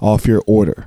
off your order.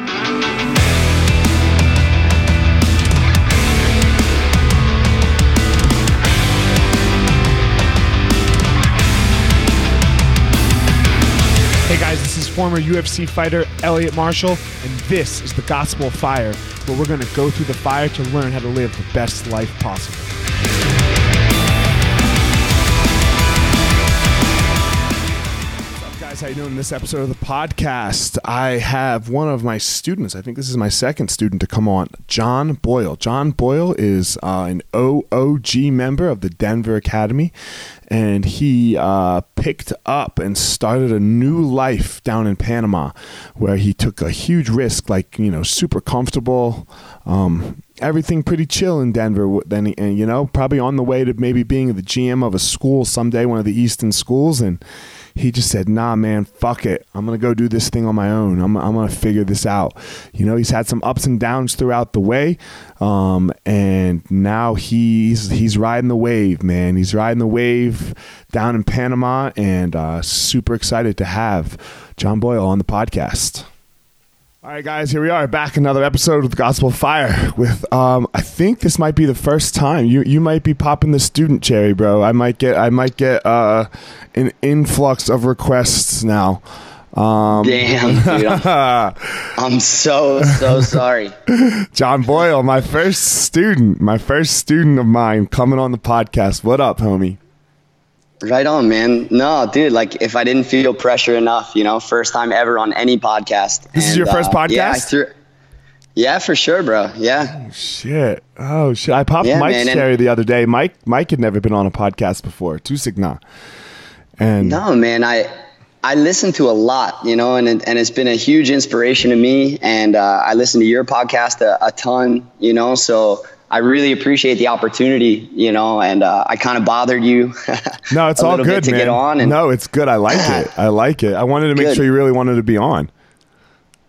is former UFC fighter Eliot Marshall, and this is the Gospel of Fire, where we're going to go through the fire to learn how to live the best life possible. What's up, guys? How you doing? In this episode of the podcast, I have one of my students. I think this is my second student to come on, John Boyle. John Boyle is uh, an OOG member of the Denver Academy, and he uh, picked up and started a new life down in Panama, where he took a huge risk, like you know, super comfortable. Um, everything pretty chill in Denver. Then, he- and you know, probably on the way to maybe being the GM of a school someday, one of the Easton schools, and he just said, "Nah, man, fuck it. I'm gonna go do this thing on my own. I'm, I'm gonna figure this out." You know, he's had some ups and downs throughout the way, um, and now he's he's riding the wave, man. He's riding the wave down in Panama, and uh, super excited to have John Boyle on the podcast. All right, guys, here we are back another episode of the Gospel of Fire. With um, I think this might be the first time you you might be popping the student cherry, bro. I might get I might get uh, an influx of requests now. Um, Damn, dude. I'm, I'm so, so sorry. John Boyle, my first student, my first student of mine, coming on the podcast. What up, homie? Right on, man. No, dude, like if I didn't feel pressure enough, you know, first time ever on any podcast. This is your first Yeah, I podcast? threw, yeah, for sure, bro. Yeah. Shit. Oh shit. I popped Yeah, Mike's man, and- cherry the other day. Mike Mike had never been on a podcast before. Too Signa. And No, man, I I listen to a lot, you know, and and it's been a huge inspiration to me. And uh, I listen to your podcast a, a ton, you know, so I really appreciate the opportunity, you know, and uh, I kind of bothered you. No, it's all good, to man. get on. And no, it's good. I like it. I like it. I wanted to make Good. sure you really wanted to be on.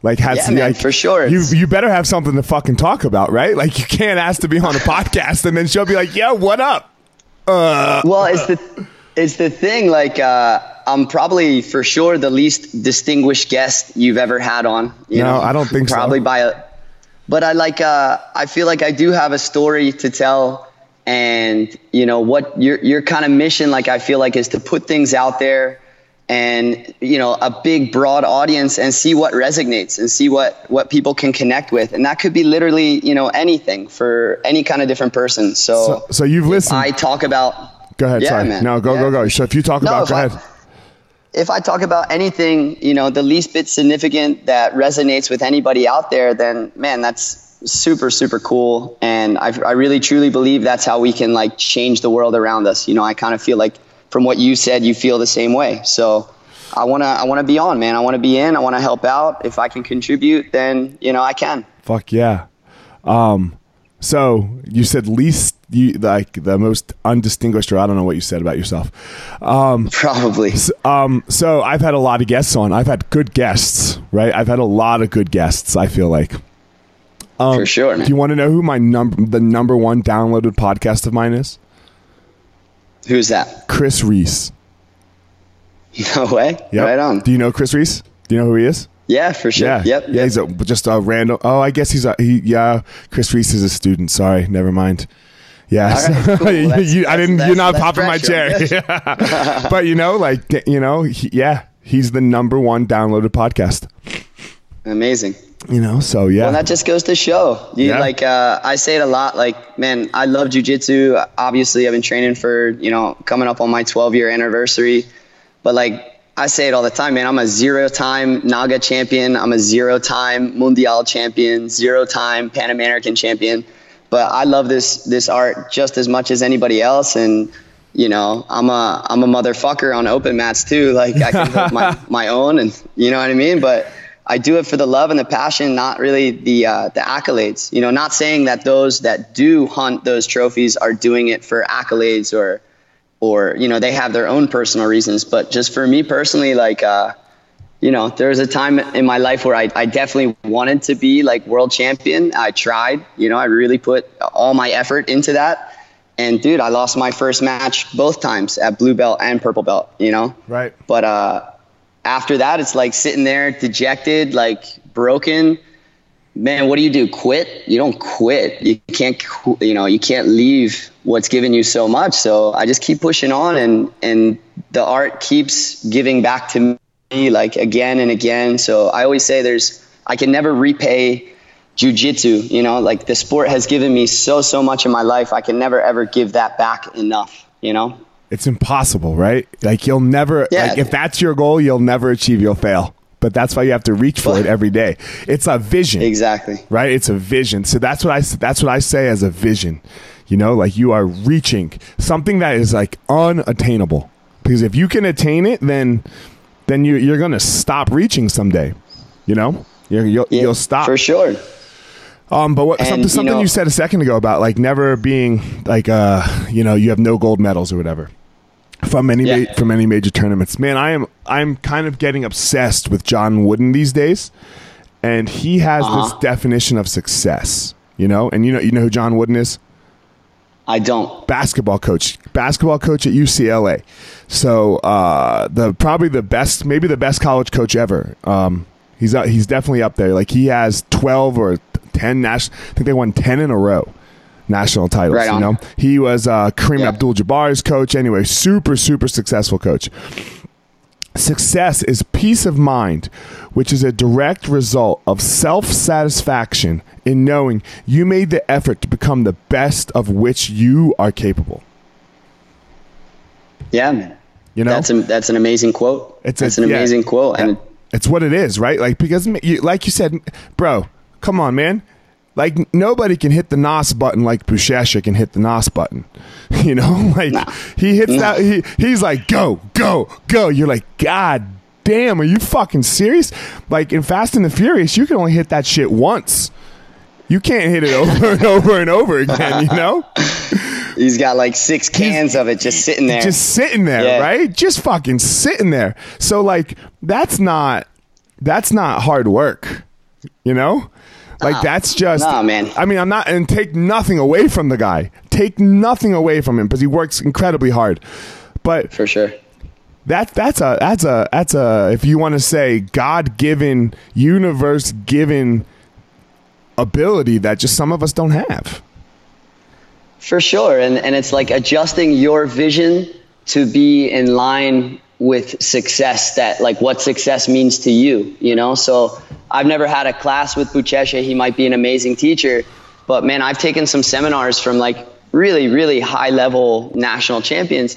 Like, had Yeah, man, like, for sure. You you better have something to fucking talk about, right? Like, you can't ask to be on a podcast and then she'll be like, "Yeah, what up?" well, it's the it's the thing. Like, uh, I'm probably for sure the least distinguished guest you've ever had on. You No, know? I don't think so. probably by a. But I like. Uh, I feel like I do have a story to tell, and you know what your your kind of mission, like I feel like, is to put things out there, and you know a big broad audience, and see what resonates, and see what what people can connect with, and that could be literally you know anything for any kind of different person. So, So, so you've listened. I talk about go ahead. yeah, sorry. man. No, go Yeah. go go. So if you talk No, about, go I- ahead. If I talk about anything, you know, the least bit significant that resonates with anybody out there, then man, that's super, super cool. And I, I really truly believe that's how we can like change the world around us. You know, I kind of feel like from what you said, you feel the same way. So I want to, I want to be on, man. I want to be in, I want to help out. If I can contribute, then, you know, I can. Fuck yeah. Um, so you said least you like the most undistinguished, or I don't know what you said about yourself. Um, Probably. Um, so I've had a lot of guests on. I've had good guests, right? I've had a lot of good guests. I feel like. Um, For sure, man. Do you want to know who my number, the number one downloaded podcast of mine is? Who's that? Chris Reese. No way. Yep. Right on. Do you know Chris Reese? Do you know who he is? Yeah, for sure. Yeah. Yep. Yeah. yep. He's a, just a random. Oh, I guess he's a. He, yeah. Chris Reese is a student. Sorry. Never mind. Yeah. Right, cool. You- you- I didn't. You're not popping my chair. but you know, like you know, he, yeah, he's the number one downloaded podcast. Amazing. You know, so yeah. Well, that just goes to show. You Yeah. like uh, I say it a lot. Like, man, I love jujitsu. Obviously, I've been training for you know coming up on my 12 year anniversary. But like I say it all the time, man. I'm a zero time Naga champion. I'm a zero time Mundial champion. Zero time Pan American champion. But I love this this art just as much as anybody else, and you know I'm a I'm a motherfucker on open mats too. Like I can hold my my own, and you know what I mean. But I do it for the love and the passion, not really the uh, the accolades. You know, not saying that those that do hunt those trophies are doing it for accolades or or you know they have their own personal reasons. But just for me personally, like uh, you know, there was a time in my life where I, I definitely wanted to be like world champion. I tried, you know, I really put all my effort into that. And dude, I lost my first match both times at blue belt and purple belt, you know? Right. But uh, after that, it's like sitting there dejected, like broken. Man, what do you do? Quit? You don't quit. You can't, you know, you can't leave what's given you so much. So I just keep pushing on and, and the art keeps giving back to me like again and again. So I always say there's I can never repay jujitsu. You know, like the sport has given me so so much in my life. I can never ever give that back enough. You know. It's impossible, right? Like you'll never yeah. like if that's your goal, you'll never achieve. You'll fail. But that's why you have to reach for it every day. It's a vision. Exactly. Right? It's a vision. So that's what I that's what I say as a vision. You know, like you are reaching something that is like unattainable. Because if you can attain it, then then you, you're going to stop reaching someday. You know, you will yeah, you'll stop for sure. Um, but what, and, something, something you, know, you, said a second ago about like never being like uh, you know, you have no gold medals or whatever from any yeah. ma- from any major tournaments. Man, I am I'm kind of getting obsessed with John Wooden these days, and he has uh-huh. this definition of success. You know, and you know you know who John Wooden is. I don't. Basketball coach, basketball coach at UCLA. So uh, the probably the best, maybe the best college coach ever. Um, he's uh, he's definitely up there. Like he has twelve or ten national. I think they won ten in a row national titles. Right you know, he was uh, Kareem yeah. Abdul-Jabbar's coach. Anyway, super super successful coach. Success is peace of mind, which is a direct result of self satisfaction in knowing you made the effort to become the best of which you are capable. Yeah, man. You know, that's a, that's an amazing quote. It's that's a, an amazing yeah, quote, and it's what it is, right? Like because, like you said, bro, come on, man. Like nobody can hit the NOS button like Buchecha can hit the NOS button. You know, like nah. he hits nah. that. He, he's like, go, go, go. You're like, God damn, are you fucking serious? Like in Fast and the Furious, you can only hit that shit once. You can't hit it over and over and over again. You know. He's got like six cans He's, of it just sitting there. Just sitting there, yeah. right? Just fucking sitting there. So like that's not that's not hard work. You know? Like that's just nah, man. I mean, I'm not and take nothing away from the guy. Take nothing away from him because he works incredibly hard. But for sure, that that's a that's a that's a if you want to say God given, universe given ability that just some of us don't have. For sure, and and it's like adjusting your vision to be in line with success that like what success means to you you know? So i've never had a class with buchecha. He might be an amazing teacher but man i've taken some seminars from like really really high level national champions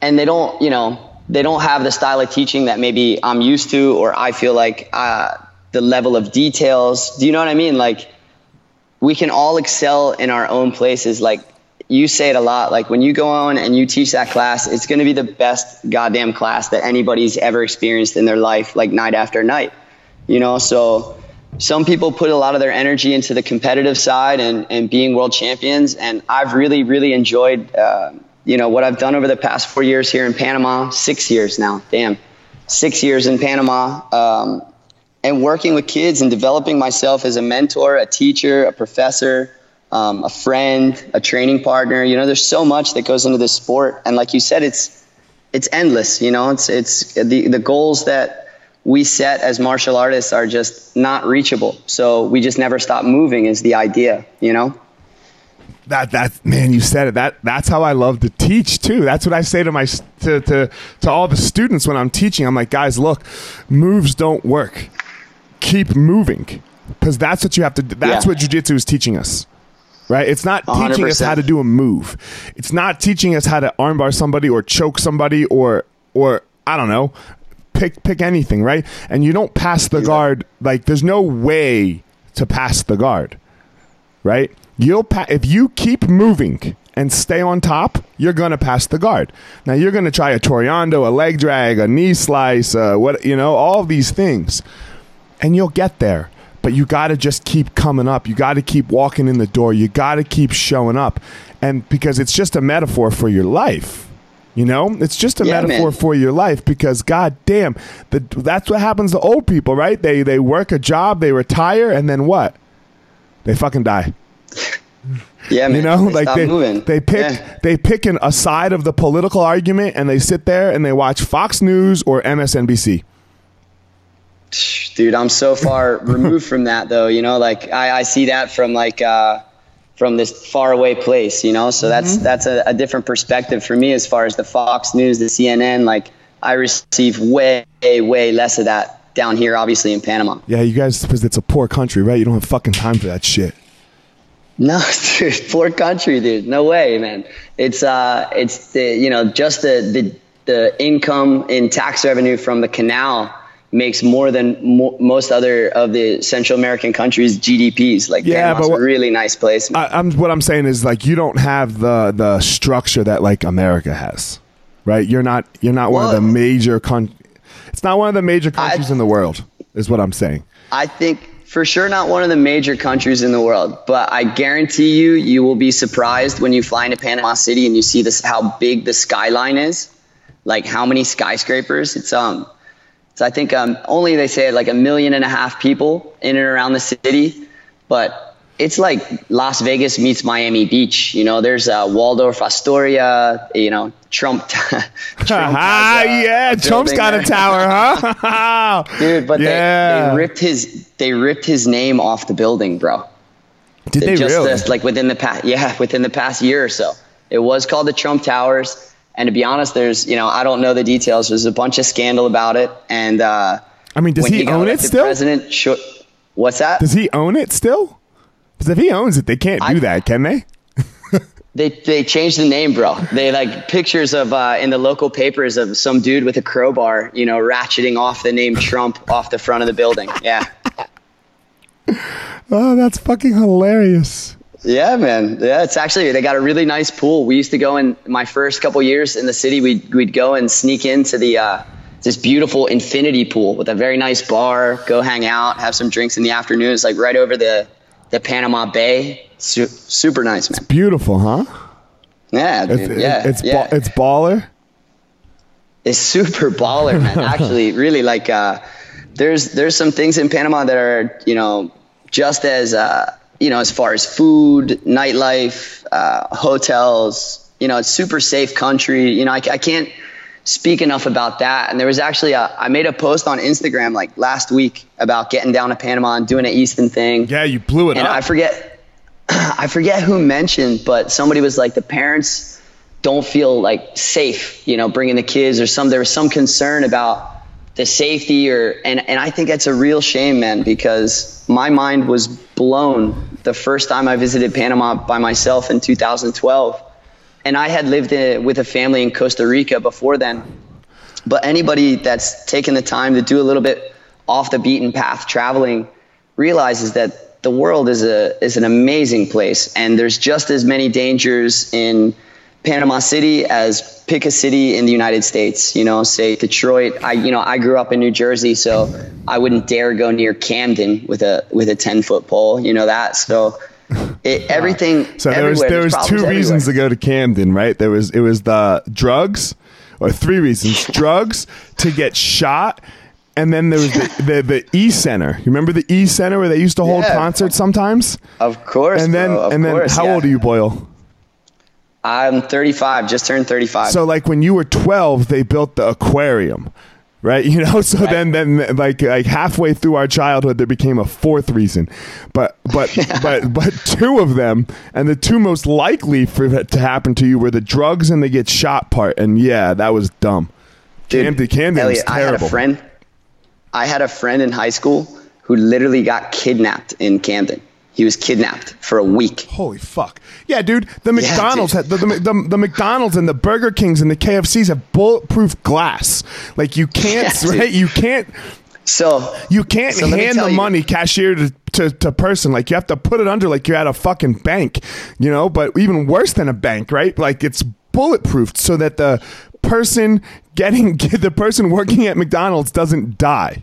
and they don't you know they don't have the style of teaching that maybe i'm used to or i feel like uh, the level of details. Do you know what i mean? Like we can all excel in our own places. Like you say it a lot. Like when you go on and you teach that class, it's going to be the best goddamn class that anybody's ever experienced in their life, like night after night. You know, so some people put a lot of their energy into the competitive side and, and being world champions. And I've really, really enjoyed, uh, you know, what I've done over the past four years here in Panama, six years now, damn, six years in Panama. Um, and working with kids and developing myself as a mentor, a teacher, a professor, um, a friend, a training partner. You know, there's so much that goes into this sport, and like you said, it's it's endless. You know, it's it's the the goals that we set as martial artists are just not reachable. So we just never stop moving. Is the idea? You know. That that man, you said it. That that's how I love to teach too. That's what I say to my to to to all the students when I'm teaching. I'm like, guys, look, moves don't work. Keep moving because that's what you have to. Do. That's yeah. what jujitsu is teaching us right? It's not 100%. teaching us how to do a move. It's not teaching us how to armbar somebody or choke somebody or or I don't know, pick pick anything, right? And you don't pass the guard like there's no way to pass the guard. Right? You'll pa- if you keep moving and stay on top, you're going to pass the guard. Now you're going to try a toreando, a leg drag, a knee slice, uh, what you know, all these things. and you'll get there. But you got to just keep coming up. You got to keep walking in the door. You got to keep showing up. And because it's just a metaphor for your life. You know, it's just a Yeah, metaphor man. for your life because god damn, the, that's what happens to old people, right? They they work a job, they retire and then what? They fucking die. Yeah, man. You know, They like they moving. they pick Yeah. they pick an, a side of the political argument and they sit there and they watch Fox News or MSNBC. Dude i'm so far removed from that though you know like i, I see that from like uh, from this far away place you know so that's Mm-hmm. that's a, a different perspective for me as far as the fox news the cnn like i receive way way less of that down here obviously in panama Yeah, you guys because it's a poor country, right? You don't have fucking time for that shit. no dude poor country dude no way man it's uh it's the you know just the the, the income in tax revenue from the canal makes more than mo- most other of the Central American countries' GDPs. Like, Yeah, Panama's but what- a really nice place. I, I'm what I'm saying is like you don't have the the structure that like America has, right? You're not you're not one of the major con. It's not one of the major countries in the world, is what I'm saying. I think for sure not one of the major countries in the world, but I guarantee you, you will be surprised when you fly into Panama City and you see this how big the skyline is, like how many skyscrapers. It's um, it's I think um only they say like a million and a half people in and around the city, but it's like Las Vegas meets Miami Beach. You know, there's uh, Waldorf Astoria. You know, Trump. Trump Ah, has, uh, yeah, Trump's got a tower, huh? Dude, but yeah. they, they ripped his they ripped his name off the building, bro. Did they just really? this, like within the past yeah, within the past year or so. It was called the Trump Towers. And to be honest, there's you know, I don't know the details. There's a bunch of scandal about it. And uh I mean, does when he, own it still? President sho- what's that? Does he own it still? Because if he owns it, they can't do I- that, can they? They they changed the name, bro. They like pictures of uh, in the local papers of some dude with a crowbar, you know, ratcheting off the name Trump off the front of the building. Yeah. Oh, that's fucking hilarious. Yeah, man. Yeah, it's actually they got a really nice pool. We used to go in my first couple years in the city. We'd we'd go and sneak into the uh, this beautiful infinity pool with a very nice bar. Go hang out, have some drinks in the afternoon. It's like right over the the Panama Bay. Su- super nice, man. Beautiful, huh? Yeah, dude. It's, yeah, it's, yeah. ba- it's baller. It's super baller, man. Actually, really like uh, there's there's some things in Panama that are you know just as uh, you know as far as food, nightlife, uh, hotels. You know, it's super safe country. You know, I, I can't speak enough about that. And there was actually a, I made a post on Instagram like last week about getting down to Panama and doing an Easton thing. Yeah, you blew it And up. I forget, I forget who mentioned, but somebody was like, the parents don't feel like safe, you know, bringing the kids or some, there was some concern about the safety or, and, and I think that's a real shame, man, because my mind was blown the first time I visited Panama by myself in 2012. And I had lived in, with a family in Costa Rica before then. But anybody that's taken the time to do a little bit off the beaten path traveling realizes that the world is a is an amazing place, and there's just as many dangers in Panama City as pick a city in the United States. You know, say Detroit. I you know I grew up in New Jersey, so I wouldn't dare go near Camden with a with a ten foot pole. You know that. So it, everything. So there was there was two problems reasons everywhere. to go to Camden, right? There was it was the drugs, or three reasons: drugs to get shot, and then there was the the, the E Center. You remember the E Center where they used to hold Yeah. concerts sometimes? Of course, And then and then course, how yeah. old are you, Boyle? I'm 35. Just turned 35. So like when you were 12, they built the aquarium. Right, you know. So then, then, like, like halfway through our childhood, there became a fourth reason, but, but, but, but two of them, and the two most likely for that to happen to you were the drugs and the get shot part. And yeah, that was dumb. Dude, Camden, Camden Eliot, I had a friend. I had a friend in high school who literally got kidnapped in Camden. He was kidnapped for a week. Holy fuck! Yeah, dude. The McDonald's dude. had the, the, the, the McDonald's and the Burger Kings and the KFCs have bulletproof glass. Like you can't, Yeah, dude. right? You can't. So You can't So hand the you- money cashier to, to, to person. Like you have to put it under like you're at a fucking bank, you know, but even worse than a bank, right? Like it's bulletproof so that the person getting the person working at McDonald's doesn't die.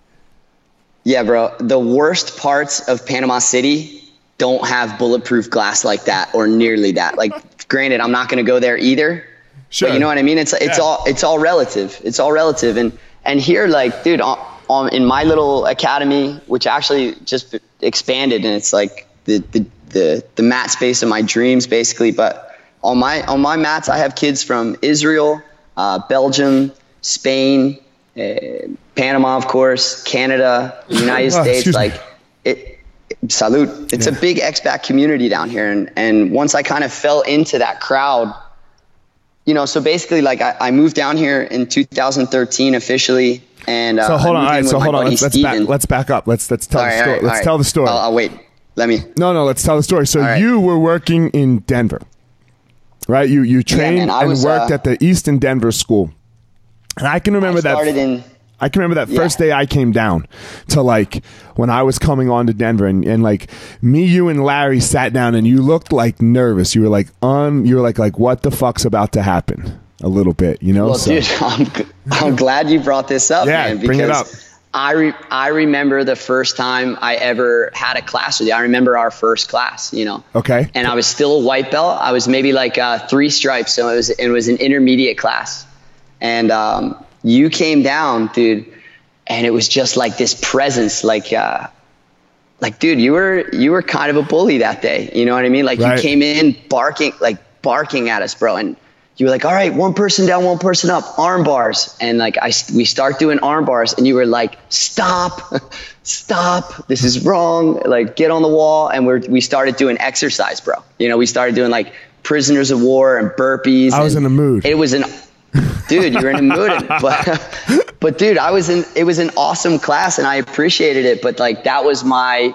Yeah, bro. The worst parts of Panama City don't have bulletproof glass like that or nearly that. Like, granted, I'm not going to go there either. Sure. But you know what I mean? It's it's Yeah. all it's all relative. It's all relative. And and here, like, dude, on, on in my little academy, which actually just expanded, and it's like the the the, the mat space of my dreams, basically. But on my on my mats, I have kids from Israel, uh, Belgium, Spain, uh, Panama, of course, Canada, United Oh, States. excuse me. Like it, salute. It's a big expat community down here, and and once I kind of fell into that crowd you know, so basically, like I, I moved down here in 2013 officially, and uh, So hold on. All right. So hold on. Let's, let's back. Let's back up. Let's let's tell All the right, story. right, let's all right. tell the story. I'll, I'll wait. Let me. no, no. Let's tell the story. So you were working in Denver, right? You you trained man, I and was, worked uh, at the Easton Denver school, and I can remember I that. started in. I can remember that Yeah. first day I came down to like when I was coming on to Denver and, and like me, you and Larry sat down and you looked like nervous. You were like un you were like like what the fuck's about to happen a little bit, you know? Well, So- dude, I'm I'm glad you brought this up, Yeah, man. bring it Because up. I re- I remember the first time I ever had a class with you. I remember our first class. You know. Okay. And I was still a white belt. I was maybe like uh, three stripes, so it was it was an intermediate class. And um, you came down, dude, and it was just like this presence, like. Uh, like dude you were you were kind of a bully that day you know what i mean like Right. you came in barking like barking at us bro and you were like all right one person down one person up arm bars and like i we start doing arm bars and you were like stop stop this is wrong like get on the wall and we're we started doing exercise bro you know we started doing like prisoners of war and burpees I was in a mood. it was an dude you're in a mood but but dude i was in it was an awesome class and i appreciated it but like that was my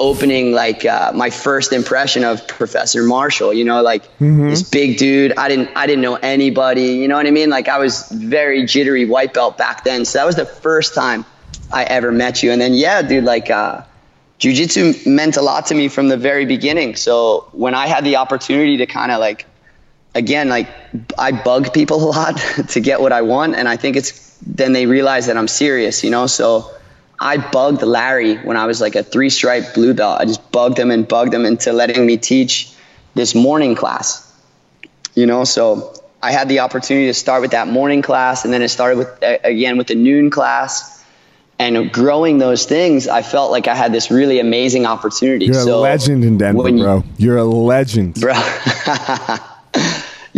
opening like uh, my first impression of professor marshall you know like this big dude. I didn't i didn't know anybody you know what i mean? Like i was very jittery white belt back then so that was the first time i ever met you. And then yeah dude like uh jiu-jitsu meant a lot to me from the very beginning. So when i had the opportunity to kind of like again, like I bug people a lot to get what I want, and I think it's then they realize that I'm serious, you know. So I bugged Larry when I was like a three stripe blue belt. I just bugged him and bugged him into letting me teach this morning class, you know. So I had the opportunity to start with that morning class, and then it started with again with the noon class. And growing those things, I felt like I had this really amazing opportunity. You're so a legend in Denver, you- bro. You're a legend. bro.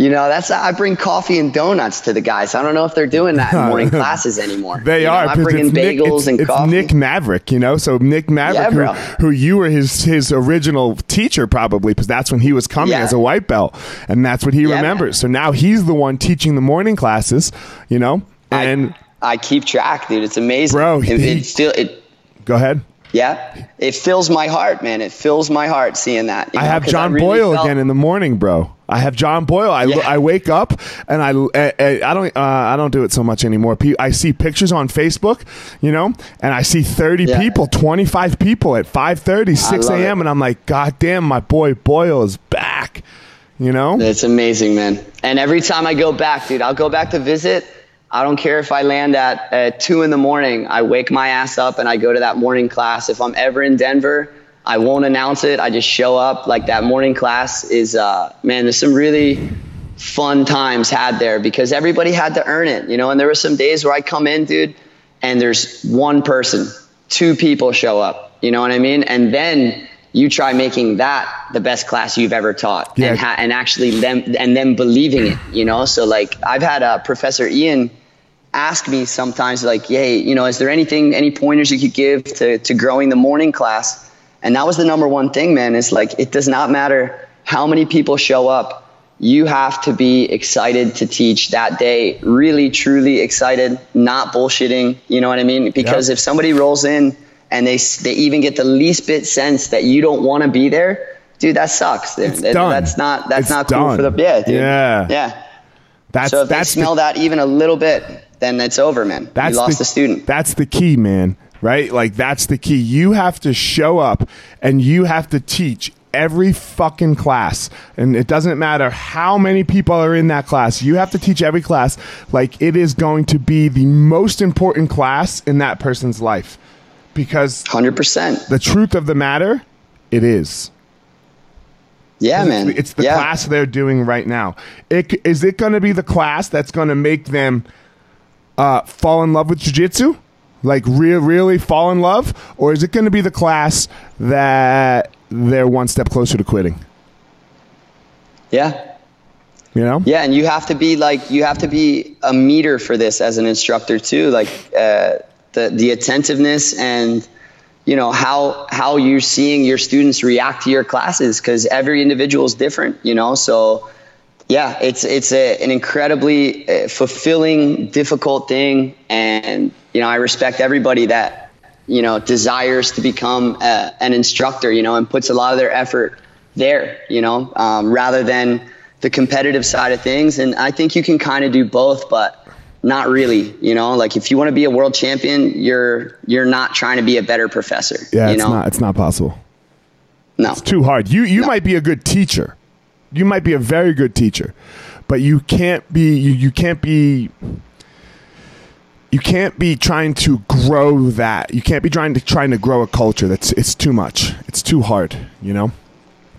you know, that's I bring coffee and donuts to the guys. I don't know if they're doing that in morning classes anymore. They You know, are. I'm bringing it's Nick, bagels it's, and it's coffee. Nick Maverick, you know. So Nick Maverick, Yeah, who, who you were his his original teacher, probably, because that's when he was coming Yeah. as a white belt, and that's what he Yeah, remembers. So now he's the one teaching the morning classes, you know. And I, I keep track, dude. It's amazing, Bro, It, he- it still it. go ahead. Yeah, it fills my heart, man. It fills my heart seeing that. I know, have John really Boyle felt- again in the morning, bro. I have John Boyle. I, Yeah. I wake up and I, I, I don't uh, I don't do it so much anymore. I see pictures on Facebook, you know, and I see 30 Yeah. people, 25 people at 5:30, 6 a.m. and I'm like, God damn, my boy Boyle is back. You know? It's amazing, man. And every time I go back, dude, I'll go back to visit. I don't care if I land at, at two in the morning. I wake my ass up and I go to that morning class. If I'm ever in Denver, I won't announce it. I just show up. Like that morning class is, uh, man, there's some really fun times had there because everybody had to earn it, you know. And there were some days where I come in, dude, and there's one person, two people show up. You know what I mean? And then you try making that the best class you've ever taught, Yeah. and ha- and actually them and them believing it. You know, so like I've had uh, Professor Ian ask me sometimes like, "Hey, you know, is there anything, any pointers you could give to to growing the morning class?" And that was the number one thing, man. Is like it does not matter how many people show up. You have to be excited to teach that day. Really, truly excited, not bullshitting. You know what I mean? Because Yep. if somebody rolls in and they they even get the least bit sense that you don't want to be there, dude, that sucks. It's That- done. That's not that's It's not cool for done. the yeah, dude. Yeah. yeah. That's So if that's they smell the, that even a little bit, then it's over, man. that's you lost the, a student. That's the key, man. Right? Like that's the key. You have to show up and you have to teach every fucking class. And it doesn't matter how many people are in that class. You have to teach every class like it is going to be the most important class in that person's life. because 100%. the truth of the matter, it is. Yeah, man. It's, it's the yeah. class they're doing right now. It, is it going to be the class that's going to make them uh, fall in love with jiu-jitsu? Like re- really fall in love? Or is it going to be the class that they're one step closer to quitting? Yeah. You know? Yeah, and you have to be like you have to be a meter for this as an instructor too. Like uh, the the attentiveness and you know how how you're seeing your students react to your classes because every individual is different. You know, so yeah, it's it's a, an incredibly uh, fulfilling, difficult thing, and you know I respect everybody that you know desires to become a, an instructor. You know, and puts a lot of their effort there. You know, um, rather than the competitive side of things. And I think you can kind of do both, but not really. You know, like if you want to be a world champion, you're you're not trying to be a better professor. Yeah, you it's know? not. It's not possible. No. It's too hard. You you might be a good teacher. You might be a very good teacher, but you can't be you, you can't be you can't be trying to grow that. You can't be trying to trying to grow a culture. That's it's too much. It's too hard. You know,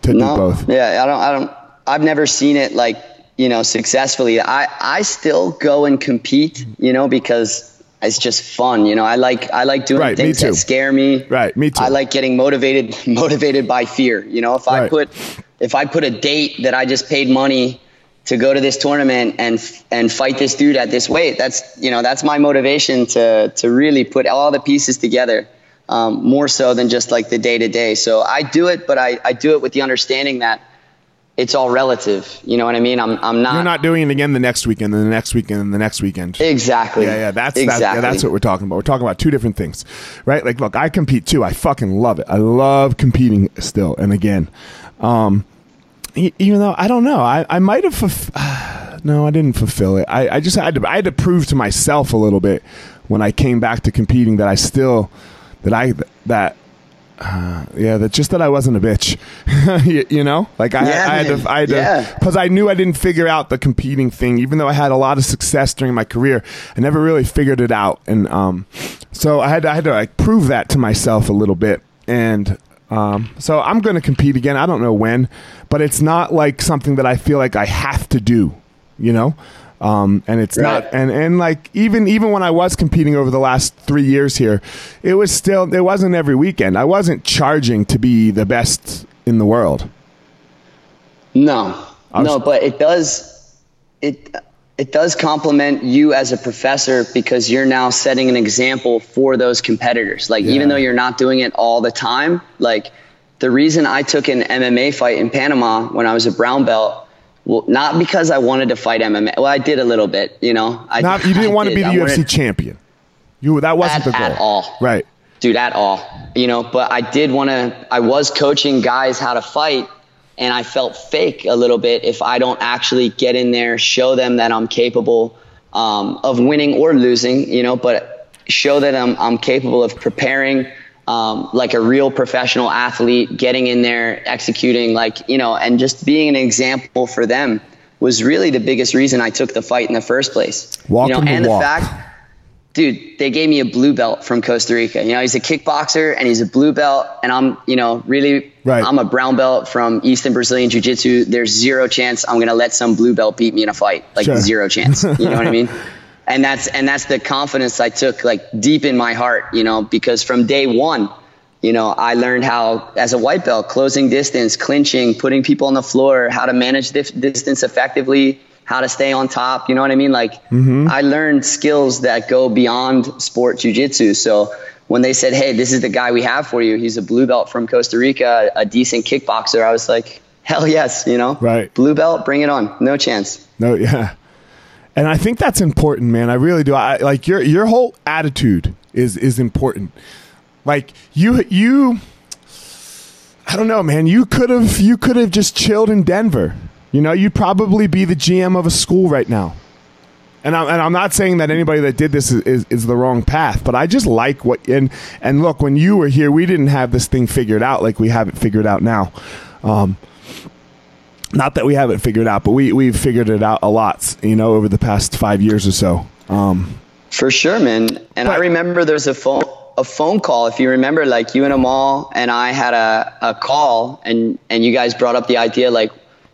to no. do both. Yeah, I don't. I don't. I've never seen it like you know successfully. I I still go and compete. You know because it's just fun. You know I like I like doing Right, things that scare me. Right, me too. I like getting motivated motivated by fear. You know if I Right. put if I put a date that I just paid money to go to this tournament and and fight this dude at this weight. That's you know that's my motivation to to really put all the pieces together. Um, more so than just like the day to day. So I do it, but I, I do it with the understanding that it's all relative. You know what I mean? I'm I'm not, You're not doing it again the next weekend, and the next weekend, and the next weekend. exactly. Yeah, yeah, that's exactly. that, yeah, that's what we're talking about. We're talking about two different things, right? Like, look, I compete too. I fucking love it. I love competing still. And again, um, even though I don't know, I, I might have. Fulf- no, I didn't fulfill it. I, I just had to. I had to prove to myself a little bit when I came back to competing that I still that I that. Uh, yeah, that just that I wasn't a bitch, you, you know. Like I, Yeah, I had to, I had to, Yeah. because I knew I didn't figure out the competing thing, even though I had a lot of success during my career. I never really figured it out, and um, so I had to, I had to like prove that to myself a little bit. And um, so I'm going to compete again. I don't know when, but it's not like something that I feel like I have to do, you know. Um, and it's Right. not, and and like even even when I was competing over the last three years here, it was still it wasn't every weekend. I wasn't charging to be the best in the world. No, was- no, but it does it it does complement you as a professor because you're now setting an example for those competitors. Like Yeah. even though you're not doing it all the time, like the reason I took an MMA fight in Panama when I was a brown belt. Well, not because I wanted to fight MMA. Well, I did a little bit, you know. I, Not, you didn't I want to be the I UFC wanted- champion. You that wasn't At- the goal at all. right? dude at all you know but i did want to i was coaching guys how to fight and i felt fake a little bit if i don't actually get in there show them that i'm capable um, of winning or losing you know but show that i'm, I'm capable of preparing um, like a real professional athlete getting in there executing like you know and just being an example for them was really the biggest reason i took the fight in the first place Walk you know and walk. the fact dude, they gave me a blue belt from Costa Rica. You know, he's a kickboxer and he's a blue belt, and I'm, you know, really, Right. I'm a brown belt from Easton Brazilian Jiu Jitsu. There's zero chance I'm gonna let some blue belt beat me in a fight. Like Sure. zero chance. You know what I mean? And that's and that's the confidence I took like deep in my heart. You know, because from day one. You know, I learned how, as a white belt, closing distance, clinching, putting people on the floor, how to manage dif- distance effectively, how to stay on top. You know what I mean? Like, mm-hmm. I learned skills that go beyond sport jujitsu. So when they said, "Hey, this is the guy we have for you. He's a blue belt from Costa Rica, a decent kickboxer," I was like, "Hell yes!" You know, Right. Blue belt, bring it on. No chance. No, yeah. And I think that's important, man. I really do. I like your your whole attitude is is important. Like you you I don't know, man. You could have you could have just chilled in Denver. You know, you'd probably be the GM of a school right now. And I'm, and I'm not saying that anybody that did this is, is, is the wrong path, but I just like what and and look, when you were here, we didn't have this thing figured out like we have it figured out now. Um, not that we have it figured out, but we we've figured it out a lot, you know, over the past five years or so. Um, For sure, man. And I remember there's a phone. a phone call. If you remember, like you and Amal and I had a, a call, and and you guys brought up the idea, like,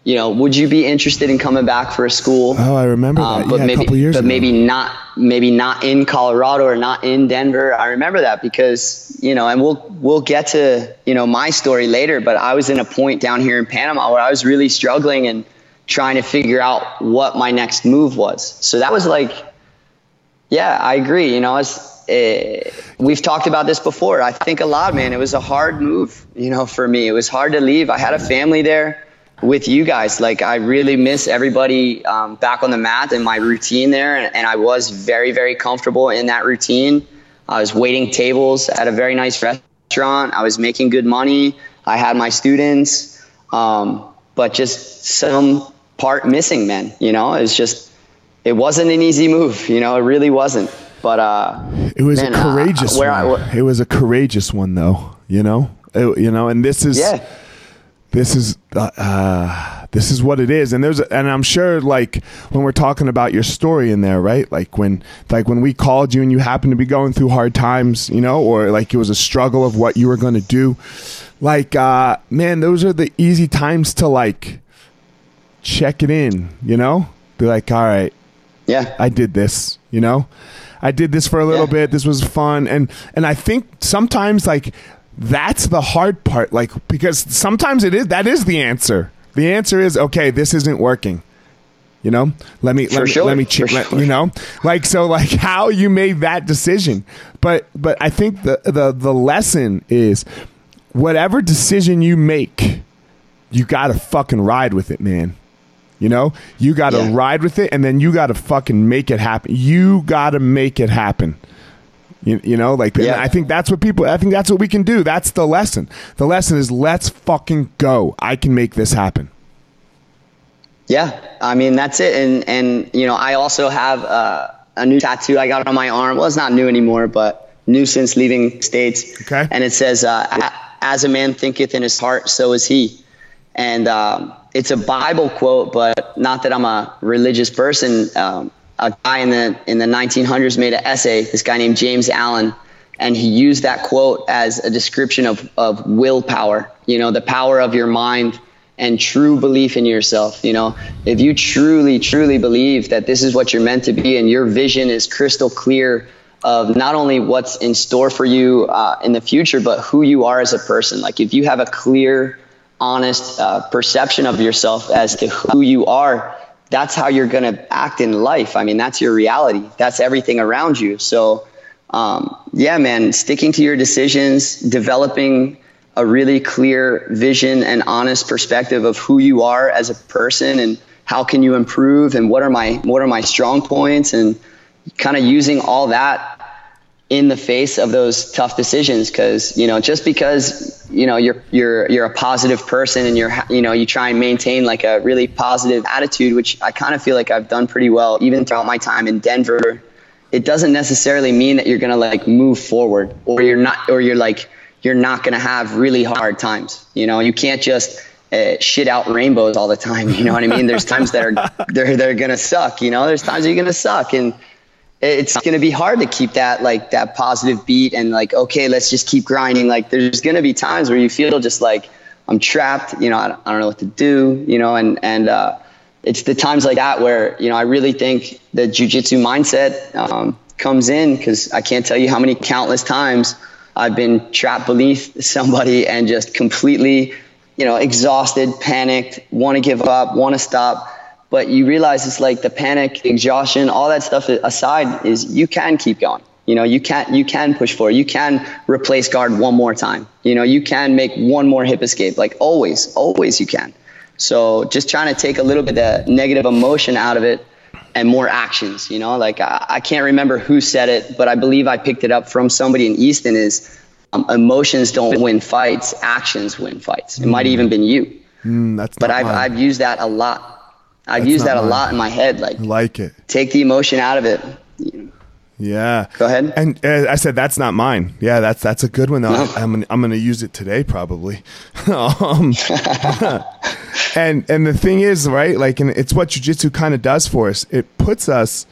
you know, would you be interested in coming back for a school? Oh, I remember that. Um, but yeah, maybe, a couple years but ago. maybe not, maybe not in Colorado or not in Denver. I remember that because you know, and we'll we'll get to you know my story later. But I was in a point down here in Panama where I was really struggling and trying to figure out what my next move was. So that was like, yeah, I agree. You know, it's, uh, we've talked about this before. I think a lot, man. It was a hard move, you know, for me. It was hard to leave. I had a family there with you guys. Like, I really miss everybody um, back on the mat and my routine there. And, and I was very, very comfortable in that routine. I was waiting tables at a very nice restaurant. I was making good money. I had my students, um, but just some part missing, man. You know, it's just it wasn't an easy move. You know, it really wasn't. But uh, It was man, a uh, courageous where I- one. it was a courageous one, though. You know, It- you know, and this is yeah, this is uh, uh, this is what it is and there's and i'm sure like when we're talking about your story in there right like when like when we called you and you happened to be going through hard times you know or like it was a struggle of what you were going to do like uh man those are the easy times to like check it in you know be like all right yeah, I did this, you know? I did this for a little Yeah. bit. This was fun. And and I think sometimes like that's the hard part like because sometimes it is that is the answer. The answer is okay, this isn't working. You know? Let me let me sure. let me For ch- let- sure. you know? Like so like how you made that decision. But but I think the the the lesson is whatever decision you make, you got to fucking ride with it, man. You know, you got to Yeah. ride with it, and then you got to fucking make it happen. You got to make it happen. You, you know, like Yeah. I think that's what people. I think that's what we can do. That's the lesson. The lesson is let's fucking go. I can make this happen. yeah. I mean, that's it. And and you know, I also have uh, a new tattoo I got on my arm. Well, it's not new anymore, but new since leaving states. Okay. And it says, uh, "As a man thinketh in his heart, so is he." And um, it's a Bible quote, but not that I'm a religious person. Um, a guy in the in the 1900s made an essay. This guy named James Allen, and he used that quote as a description of of willpower. You know, the power of your mind and true belief in yourself. You know, if you truly, truly believe that this is what you're meant to be, and your vision is crystal clear of not only what's in store for you uh, in the future, but who you are as a person. Like if you have a clear honest uh, perception of yourself as to who you are, that's how you're going to act in life. I mean, that's your reality. That's everything around you. So, um, yeah, man, sticking to your decisions, developing a really clear vision and honest perspective of who you are as a person and how can you improve and what are my what are my strong points and kind of using all that in the face of those tough decisions because you know just because you know you're you're you're a positive person and you're you know you try and maintain like a really positive attitude which I kind of feel like I've done pretty well even throughout my time in Denver it doesn't necessarily mean that you're going to like move forward or you're not or you're like you're not going to have really hard times you know? You can't just uh, shit out rainbows all the time you know what I mean? There's times that are they're they're going to suck you know? There's times you're going to suck and it's going to be hard to keep that like that positive beat and like okay let's just keep grinding. Like there's going to be times where you feel just like i'm trapped you know i don't, I don't know what to do you know and and uh, it's the times like that where you know i really think the jiu-jitsu mindset um, comes in because i can't tell you how many countless times i've been trapped beneath somebody and just completely you know exhausted panicked want to give up want to stop but you realize it's like the panic, exhaustion, all that stuff aside is you can keep going. You know, you can you can push forward. You can replace guard one more time. You know, you can make one more hip escape. Like always, always you can. So just trying to take a little bit of negative emotion out of it and more actions. You know, like I, I can't remember who said it, but I believe I picked it up from somebody in Easton. Is um, emotions don't win fights, actions win fights. It might have even been you. Mm, that's But I've. I've used that a lot. I've That's used that a mine. lot in my head. Like, I like it. take the emotion out of it. Yeah. Go ahead. And uh, I said that's not mine. Yeah, that's that's a good one though. No. I, am gonna, I'm going to use it today probably. um, and and the thing is, right? Like, and it's what jujitsu kind of does for us. It puts us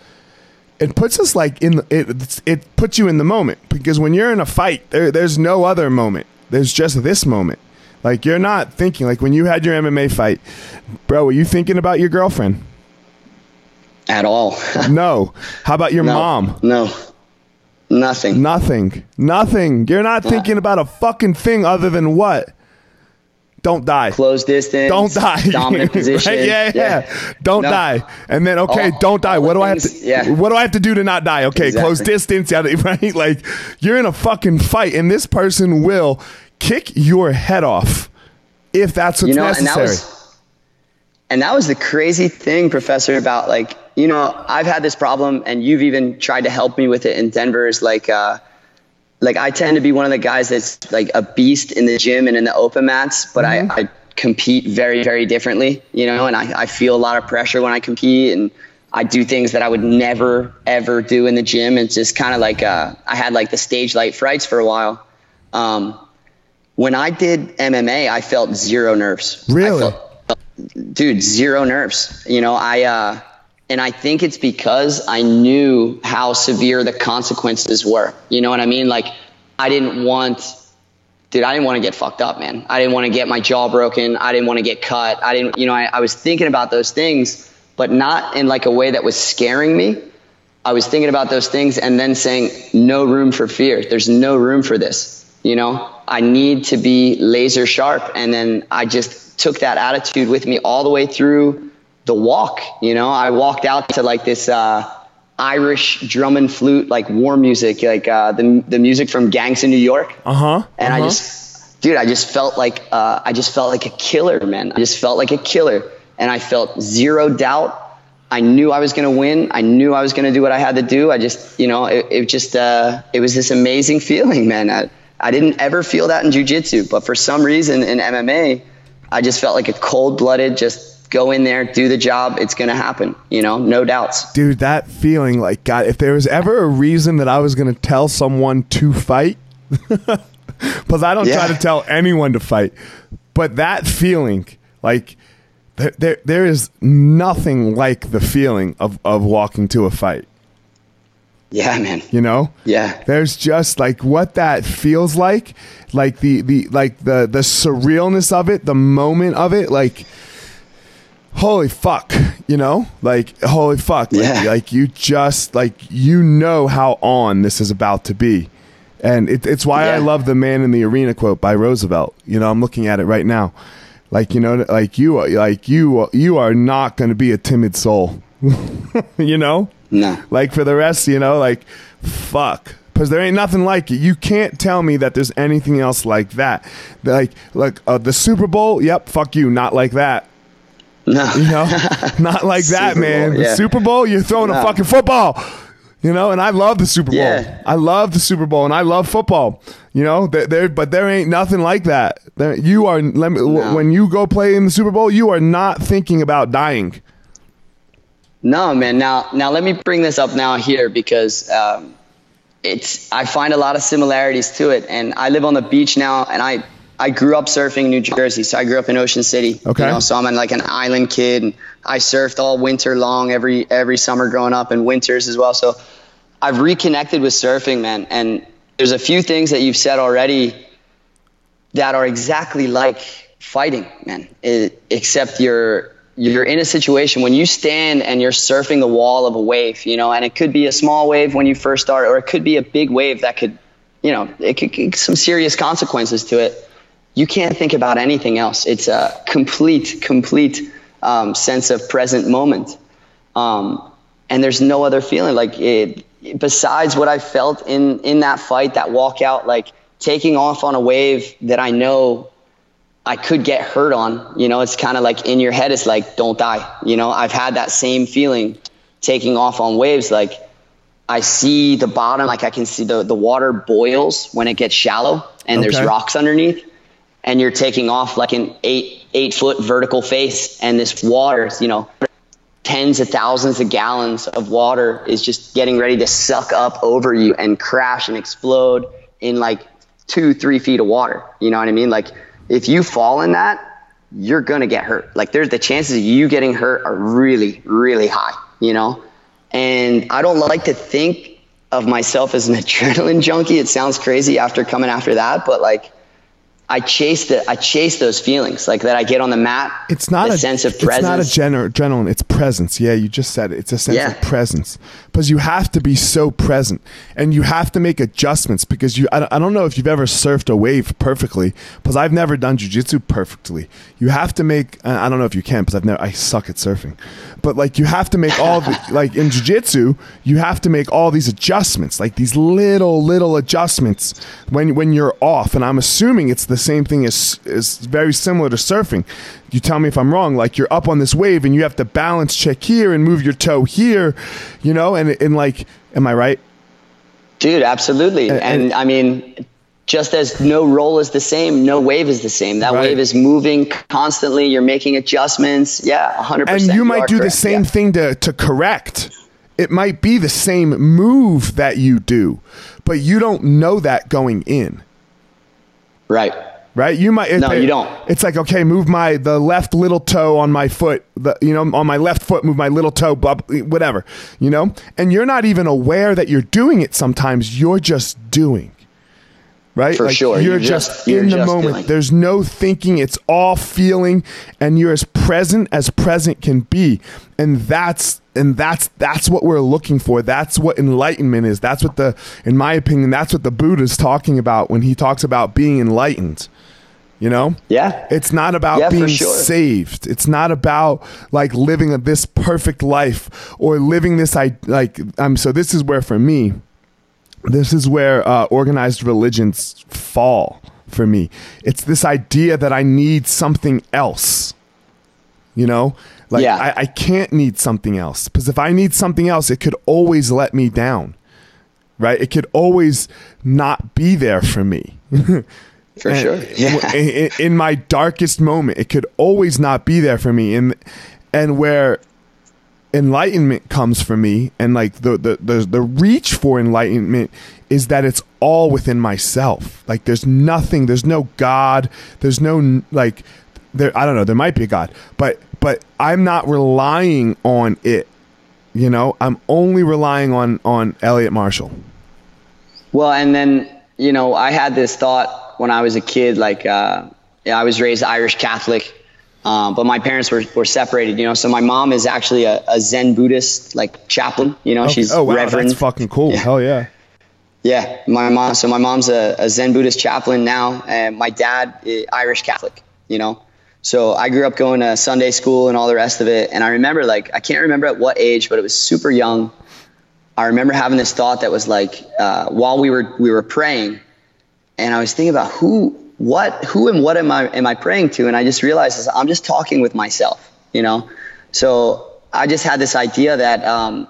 it puts us like in the, it it puts you in the moment because when you're in a fight there there's no other moment there's just this moment like you're not thinking like when you had your MMA fight bro were you thinking about your girlfriend at all no how about your no, mom no nothing nothing nothing you're not uh. thinking about a fucking thing other than what don't die. Close distance. Don't die. Dominant position. right? yeah, yeah, yeah, Don't no. die. And then okay, all, don't die. What do things, I have to? Yeah. What do I have to do to not die? Okay, exactly. close distance. Right? Like you're in a fucking fight, and this person will kick your head off if that's what's you know, necessary. And that, was, and that was the crazy thing, Professor, about like you know I've had this problem, and you've even tried to help me with it in Denver. Is like. Uh, like I tend to be one of the guys that's like a beast in the gym and in the open mats, but mm-hmm. I, I, compete very, very differently, you know, and I, I feel a lot of pressure when I compete and I do things that I would never, ever do in the gym. It's just kind of like, uh, I had like the stage light frights for a while. Um, when I did MMA, I felt zero nerves. Really? Felt, dude, zero nerves. You know, I, uh, and I think it's because I knew how severe the consequences were. You know what I mean? Like, I didn't want, dude, I didn't want to get fucked up, man. I didn't want to get my jaw broken. I didn't want to get cut. I didn't, you know, I, I was thinking about those things, but not in like a way that was scaring me. I was thinking about those things and then saying, no room for fear. There's no room for this. You know, I need to be laser sharp. And then I just took that attitude with me all the way through the walk. You know, I walked out to like this uh, Irish drum and flute, like war music, like uh, the the music from Gangs in New York. Uh huh. And uh-huh. I just, dude, I just felt like uh, I just felt like a killer, man. I just felt like a killer, and I felt zero doubt. I knew I was going to win. I knew I was going to do what I had to do. I just, you know, it, it just, uh, it was this amazing feeling, man. I, I didn't ever feel that in jujitsu, but for some reason in MMA, I just felt like a cold blooded, just go in there, do the job. It's going to happen, you know, no doubts. Dude, that feeling like, God, if there was ever a reason that I was going to tell someone to fight, because I don't yeah. try to tell anyone to fight, but that feeling, like, there, there, there is nothing like the feeling of, of walking to a fight. Yeah, man. You know? Yeah. There's just like what that feels like, like the the like the the surrealness of it, the moment of it, like holy fuck you know like holy fuck like, yeah. like you just like you know how on this is about to be and it, it's why yeah. i love the man in the arena quote by roosevelt you know i'm looking at it right now like you know like you like you you are not going to be a timid soul you know no like for the rest you know like fuck because there ain't nothing like it. You can't tell me that there's anything else like that. Like, like uh, the Super Bowl. Yep, fuck you. Not like that. No. You know, not like that, man. Yeah. The Super Bowl, you're throwing no. a fucking football. You know, and I love the Super Bowl. Yeah. I love the Super Bowl, and I love football. You know, there, there but there ain't nothing like that. There, you are let me, no. when you go play in the Super Bowl, you are not thinking about dying. No, man. Now, now let me bring this up now here because um, it's I find a lot of similarities to it, and I live on the beach now, and I I grew up surfing in New Jersey, so I grew up in Ocean City. Okay. You know, so I'm like an island kid. And I surfed all winter long, every every summer growing up, and winters as well. So I've reconnected with surfing, man. And there's a few things that you've said already that are exactly like fighting, man. It, except you're you're in a situation when you stand and you're surfing the wall of a wave, you know, and it could be a small wave when you first start, or it could be a big wave that could, you know, it could get some serious consequences to it you can't think about anything else. It's a complete, complete um, sense of present moment. Um, and there's no other feeling like it, besides what I felt in, in that fight, that walkout, like taking off on a wave that I know I could get hurt on. You know, it's kind of like in your head, it's like, don't die. You know, I've had that same feeling taking off on waves. Like I see the bottom, like I can see the, the water boils when it gets shallow and okay. there's rocks underneath and you're taking off like an eight eight foot vertical face and this water you know tens of thousands of gallons of water is just getting ready to suck up over you and crash and explode in like two three feet of water you know what i mean like if you fall in that you're gonna get hurt like there's the chances of you getting hurt are really really high you know And I don't like to think of myself as an adrenaline junkie. It sounds crazy after coming after that, but like I chase the I chase those feelings like that I get on the mat. It's not a sense of presence. It's not a gener- adrenaline. It's presence. Yeah, you just said it. It's a sense Yeah. of presence because you have to be so present and you have to make adjustments because you. I, don't- I don't know if you've ever surfed a wave perfectly because I've never done jujitsu perfectly. You have to make. I I don't know if you can because I've never. I suck at surfing, but like you have to make all the like in jujitsu, you have to make all these adjustments, like these little little adjustments when when you're off. And I'm assuming it's the same thing as is very similar to surfing. You tell me if I'm wrong. Like you're up on this wave and you have to balance check here and move your toe here, you know, and and like, am I right? Dude, absolutely. And- And, and- I mean, just as no roll is the same, no wave is the same. That Right. wave is moving constantly. You're making adjustments. Yeah, 100%. and you might are do the same Yeah. thing to, to correct. It might be the same move that you do, but you don't know that going in, Right. right? You might. No, you don't. It's like okay, move my the left little toe on my foot. The you know on my left foot, move my little toe, blah, whatever. You know, and you're not even aware that you're doing it. Sometimes you're just doing. Right, For sure. You're You're just, just- you're in the just moment. There's no thinking. It's all feeling, and you're as present as present can be. And that's and that's that's what we're looking for. That's what enlightenment is. That's what the, in my opinion, that's what the Buddha's talking about when he talks about being enlightened. You know, Yeah. it's not about Yeah, being sure. saved. It's not about like living a, this perfect life or living this. I like. Um. So this is where for me, this is where uh, organized religions fall for me. It's this idea that I need something else. You know, like Yeah. I, I can't need something else because if I need something else, it could always let me down. Right? It could always not be there for me. For And sure. Yeah. in, in- my darkest moment, it could always not be there for me. And and where enlightenment comes for me, and like the the the, the reach for enlightenment is that it's all within myself. Like there's nothing, there's no God, there's no like there. I don't know. There might be a God, but but I'm not relying on it. You know, I'm only relying on on Eliot Marshall. Well, and then you know, I had this thought when I was a kid. Like, uh, I was raised Irish Catholic, um, but my parents were, were separated. You know, so my mom is actually a, a Zen Buddhist, like chaplain. You know, she's oh wow, reverend. that's fucking cool. Hell yeah. Yeah, my mom. So my mom's a, a Zen Buddhist chaplain now, and my dad is Irish Catholic. You know, so I grew up going to Sunday school and all the rest of it. And I remember, like, I can't remember at what age, but it was super young. I remember having this thought that was like, uh, while we were we were praying, and I was thinking about who, what, who, and what am I am I praying to? And I just realized I'm just talking with myself. You know, so I just had this idea that. Um,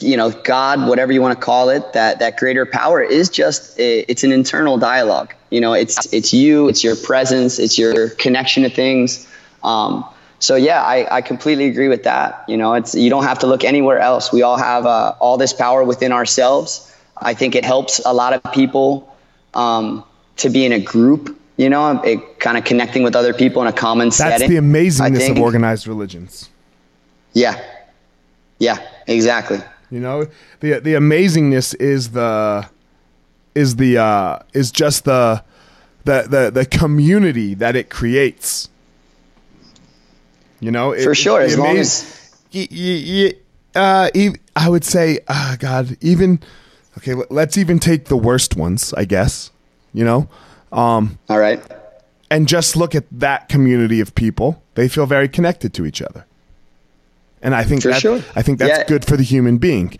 you know god whatever you want to call it that that greater power is just it's an internal dialogue. You know it's it's you it's your presence it's your connection to things. Um, so yeah I, I completely agree with that. You know it's you don't have to look anywhere else. We all have uh, all this power within ourselves. I think it helps a lot of people um, to be in a group you know it, kind of connecting with other people in a common That's setting the amazingness of organized religions. yeah. Yeah exactly You know, the the amazingness is the is the uh, is just the the the the community that it creates. You know, it, For sure, as long as- y- y- y- uh, ev- I would say, ah, God, even okay. Let's even take the worst ones, I guess. You know, um, all right and just look at that community of people. They feel very connected to each other. And I think For that, sure. I think that's Yeah. good for the human being.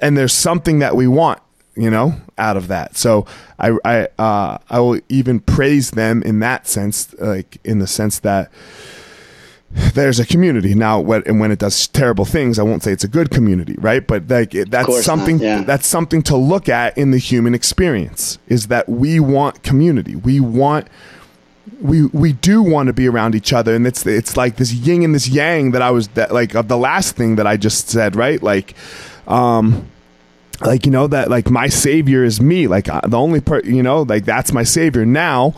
And there's something that we want, you know, out of that. So I I uh, I will even praise them in that sense, like in the sense that there's a community now. When and when it does terrible things, I won't say it's a good community, right? But like it, that's something yeah. that's something to look at in the human experience. Is that we want community. We want we we do want to be around each other and it's it's like this yin and this yang that I was that like of the last thing that I just said right like um like you know that like my savior is me like uh, the only part you know like that's my savior now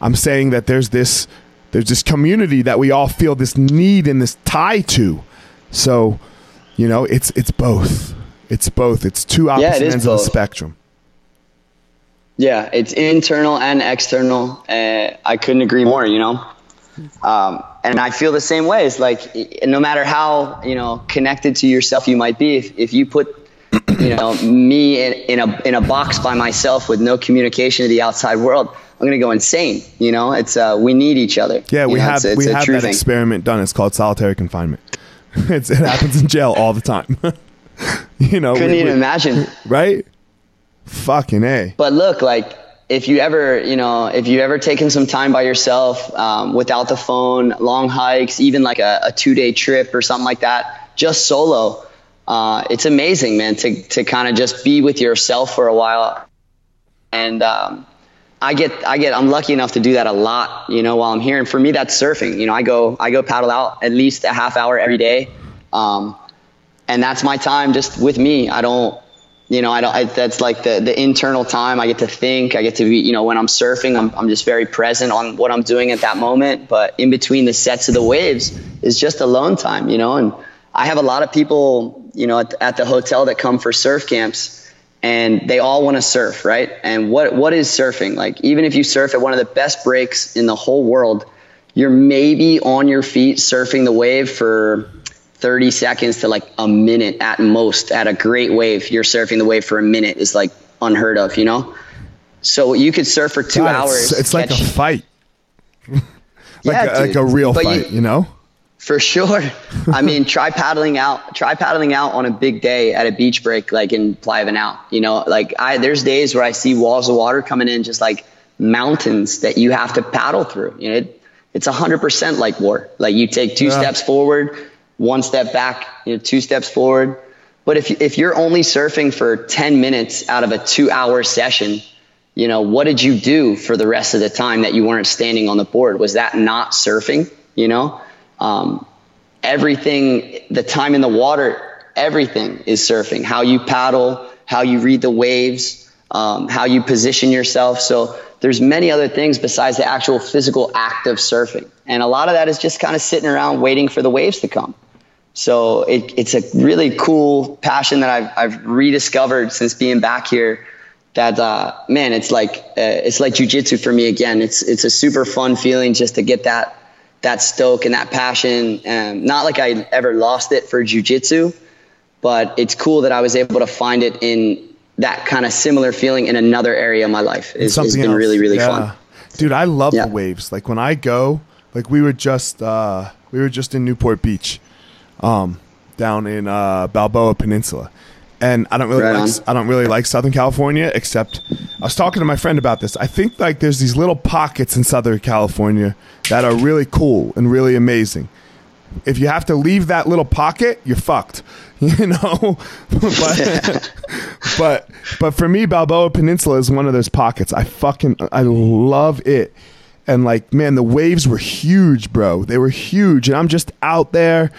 I'm saying that there's this there's this community that we all feel this need and this tie to so You know, it's it's both. It's both. It's two opposite it is ends of the spectrum. Yeah, it's internal and external. Uh, I couldn't agree more. You know, um, and I feel the same way. It's like no matter how you know connected to yourself you might be, if, if you put you know me in, in a in a box by myself with no communication to the outside world, I'm gonna go insane. You know, it's uh, we need each other. Yeah, You we know, have it's, it's we have that thing. experiment done. It's called solitary confinement. it's, it happens in jail all the time. you know, Couldn't we- even we- imagine. right? Fucking a. But look, like if you ever, you know, if you ever taken some time by yourself um, without the phone, long hikes, even like a, a two day trip or something like that, just solo, uh, it's amazing, man, to, to kind of just be with yourself for a while. And um, I get, I get, I'm lucky enough to do that a lot, you know, while I'm here. And for me, that's surfing. You know, I go, I go paddle out at least a half hour every day. Um, and that's my time just with me. I don't, you know, I don't, I, that's like the, the internal time I get to think, I get to be, you know, when I'm surfing, I'm, I'm just very present on what I'm doing at that moment. But in between the sets of the waves is just alone time, you know, and I have a lot of people, you know, at, at the hotel that come for surf camps and they all want to surf, right? And what, what is surfing? Like, even if you surf at one of the best breaks in the whole world, you're maybe on your feet surfing the wave for 30 seconds to like a minute at most at a great wave. You're surfing the wave for a minute is like unheard of, you know? So you could surf for two God, hours. It's, it's like a fight. like, Yeah, a, like a real But fight, you- you know? For sure. I mean, try paddling out, try paddling out on a big day at a beach break, like in Playa Venao, you know, like I, there's days where I see walls of water coming in, just like mountains that you have to paddle through. You know, it, it's a hundred percent like war. Like you take two Yeah. steps forward, one step back, you know, two steps forward. But if, if you're only surfing for 10 minutes out of a two hour session, you know, what did you do for the rest of the time that you weren't standing on the board? Was that not surfing? You know, um, everything, the time in the water, everything is surfing. How you paddle, how you read the waves, um, how you position yourself. So there's many other things besides the actual physical act of surfing. And a lot of that is just kind of sitting around waiting for the waves to come. So it, it's a really cool passion that I've, I've rediscovered since being back here. That uh, man, it's like uh, it's like jujitsu for me again. It's it's a super fun feeling just to get that that stoke and that passion. Um, not like I ever lost it for jujitsu, but it's cool that I was able to find it in that kind of similar feeling in another area of my life. It's, it's been else. really really Yeah. fun. Dude, I love Yeah. the waves. Like when I go, like we were just uh we were just in Newport Beach, um, down in uh Balboa Peninsula. And I don't really Right like. I don't really like Southern California except I was talking to my friend about this. I think like there's these little pockets in Southern California that are really cool and really amazing. If you have to leave that little pocket, you're fucked. You know? but, but but for me Balboa Peninsula is one of those pockets. I fucking I love it. And like man, the waves were huge, bro. They were huge and I'm just out there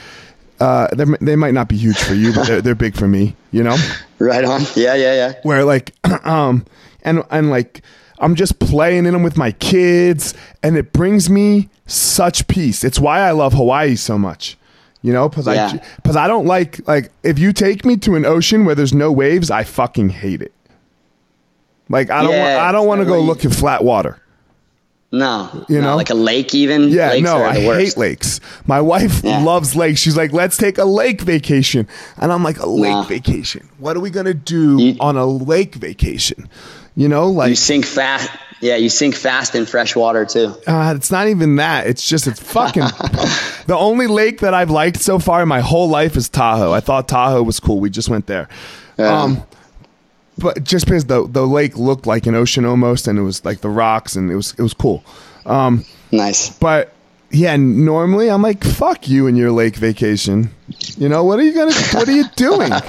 uh, they might not be huge for you, but they're, they're big for me, you know? Right on. Yeah, yeah, yeah. where like um and and like I'm just playing in them with my kids and it brings me such peace. It's why I love Hawaii so much. You know, cuz Yeah. I cuz I don't like like if you take me to an ocean where there's no waves, I fucking hate it. Like I don't Yeah, want, I don't want to go look at flat water. No, You know? like a lake even. Yeah, Lakes no, I hate lakes. My wife Yeah. loves lakes. She's like, "Let's take a lake vacation," and I'm like, "A lake Nah. vacation? What are we gonna do You- on a lake vacation?" You know, like You sink fast. Yeah, you sink fast in fresh water too. Uh, it's not even that. It's just it's fucking. the only lake that I've liked so far in my whole life is Tahoe. I thought Tahoe was cool. We just went there. Yeah. Um, but just because the the lake looked like an ocean almost, and it was like the rocks, and it was it was cool. Um, Nice. but yeah, normally I'm like, fuck you and your lake vacation. You know what are you gonna? What are you doing?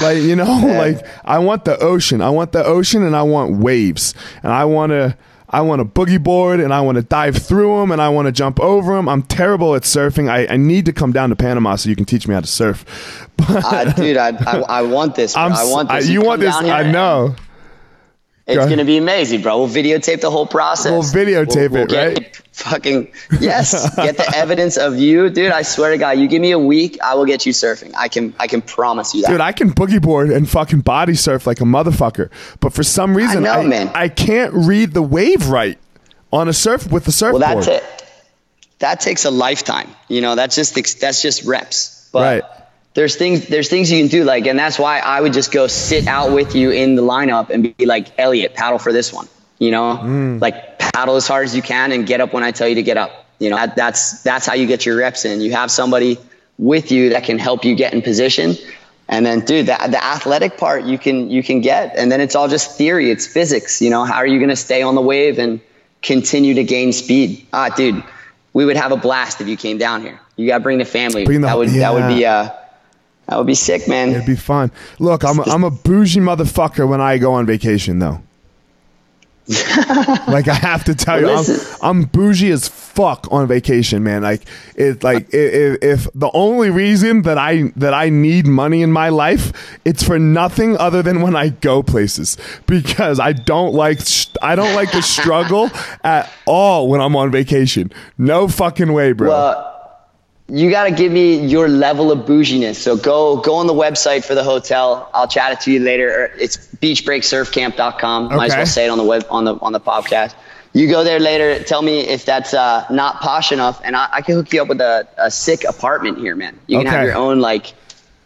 Like you know, like I want the ocean. I want the ocean, and I want waves, and I want to. I want to boogie board, and I want to dive through them, and I want to jump over them. I'm terrible at surfing. I, I need to come down to Panama so you can teach me how to surf. But uh, dude, I, I I want this. I want this. I- you come want this? I know. It's gonna be amazing, bro. We'll videotape the whole process. We'll videotape we'll, we'll it, right? Fucking yes. get the evidence of you, dude. I swear to God, you give me a week, I will get you surfing. I can, I can promise you that. Dude, I can boogie board and fucking body surf like a motherfucker, but for some reason, I, know, I, man. I can't read the wave right on a surf with the surfboard. Well, that's it. That takes a lifetime. You know, that's just that's just reps. But right there's things there's things you can do like and that's why I would just go sit out with you in the lineup and be like Eliot paddle for this one you know? Mm. like paddle as hard as you can and get up when I tell you to get up you know? That, that's that's how you get your reps in. You have somebody with you that can help you get in position and then dude the, the athletic part you can you can get and then it's all just theory it's physics you know? How are you going to stay on the wave and continue to gain speed? Ah dude we would have a blast if you came down here. You got to bring the family. Bring the, that would yeah. that would be uh that would be sick, man. It'd be fun. Look, I'm a, I'm a bougie motherfucker when I go on vacation, though. like I have to tell well, you, I'm, I'm, bougie as fuck on vacation, man. Like it, like if, if, the only reason that I that I need money in my life, it's for nothing other than when I go places because I don't like I don't like the struggle at all when I'm on vacation. No fucking way, bro. Well, you got to give me your level of bouginess. So go go on the website for the hotel. I'll chat it to you later. It's beachbreaksurfcamp.com. Okay. Might as well say it on the web on the on the podcast. You go there later. Tell me if that's uh, not posh enough, and I, I, can hook you up with a, a sick apartment here, man. You can okay. have your own like.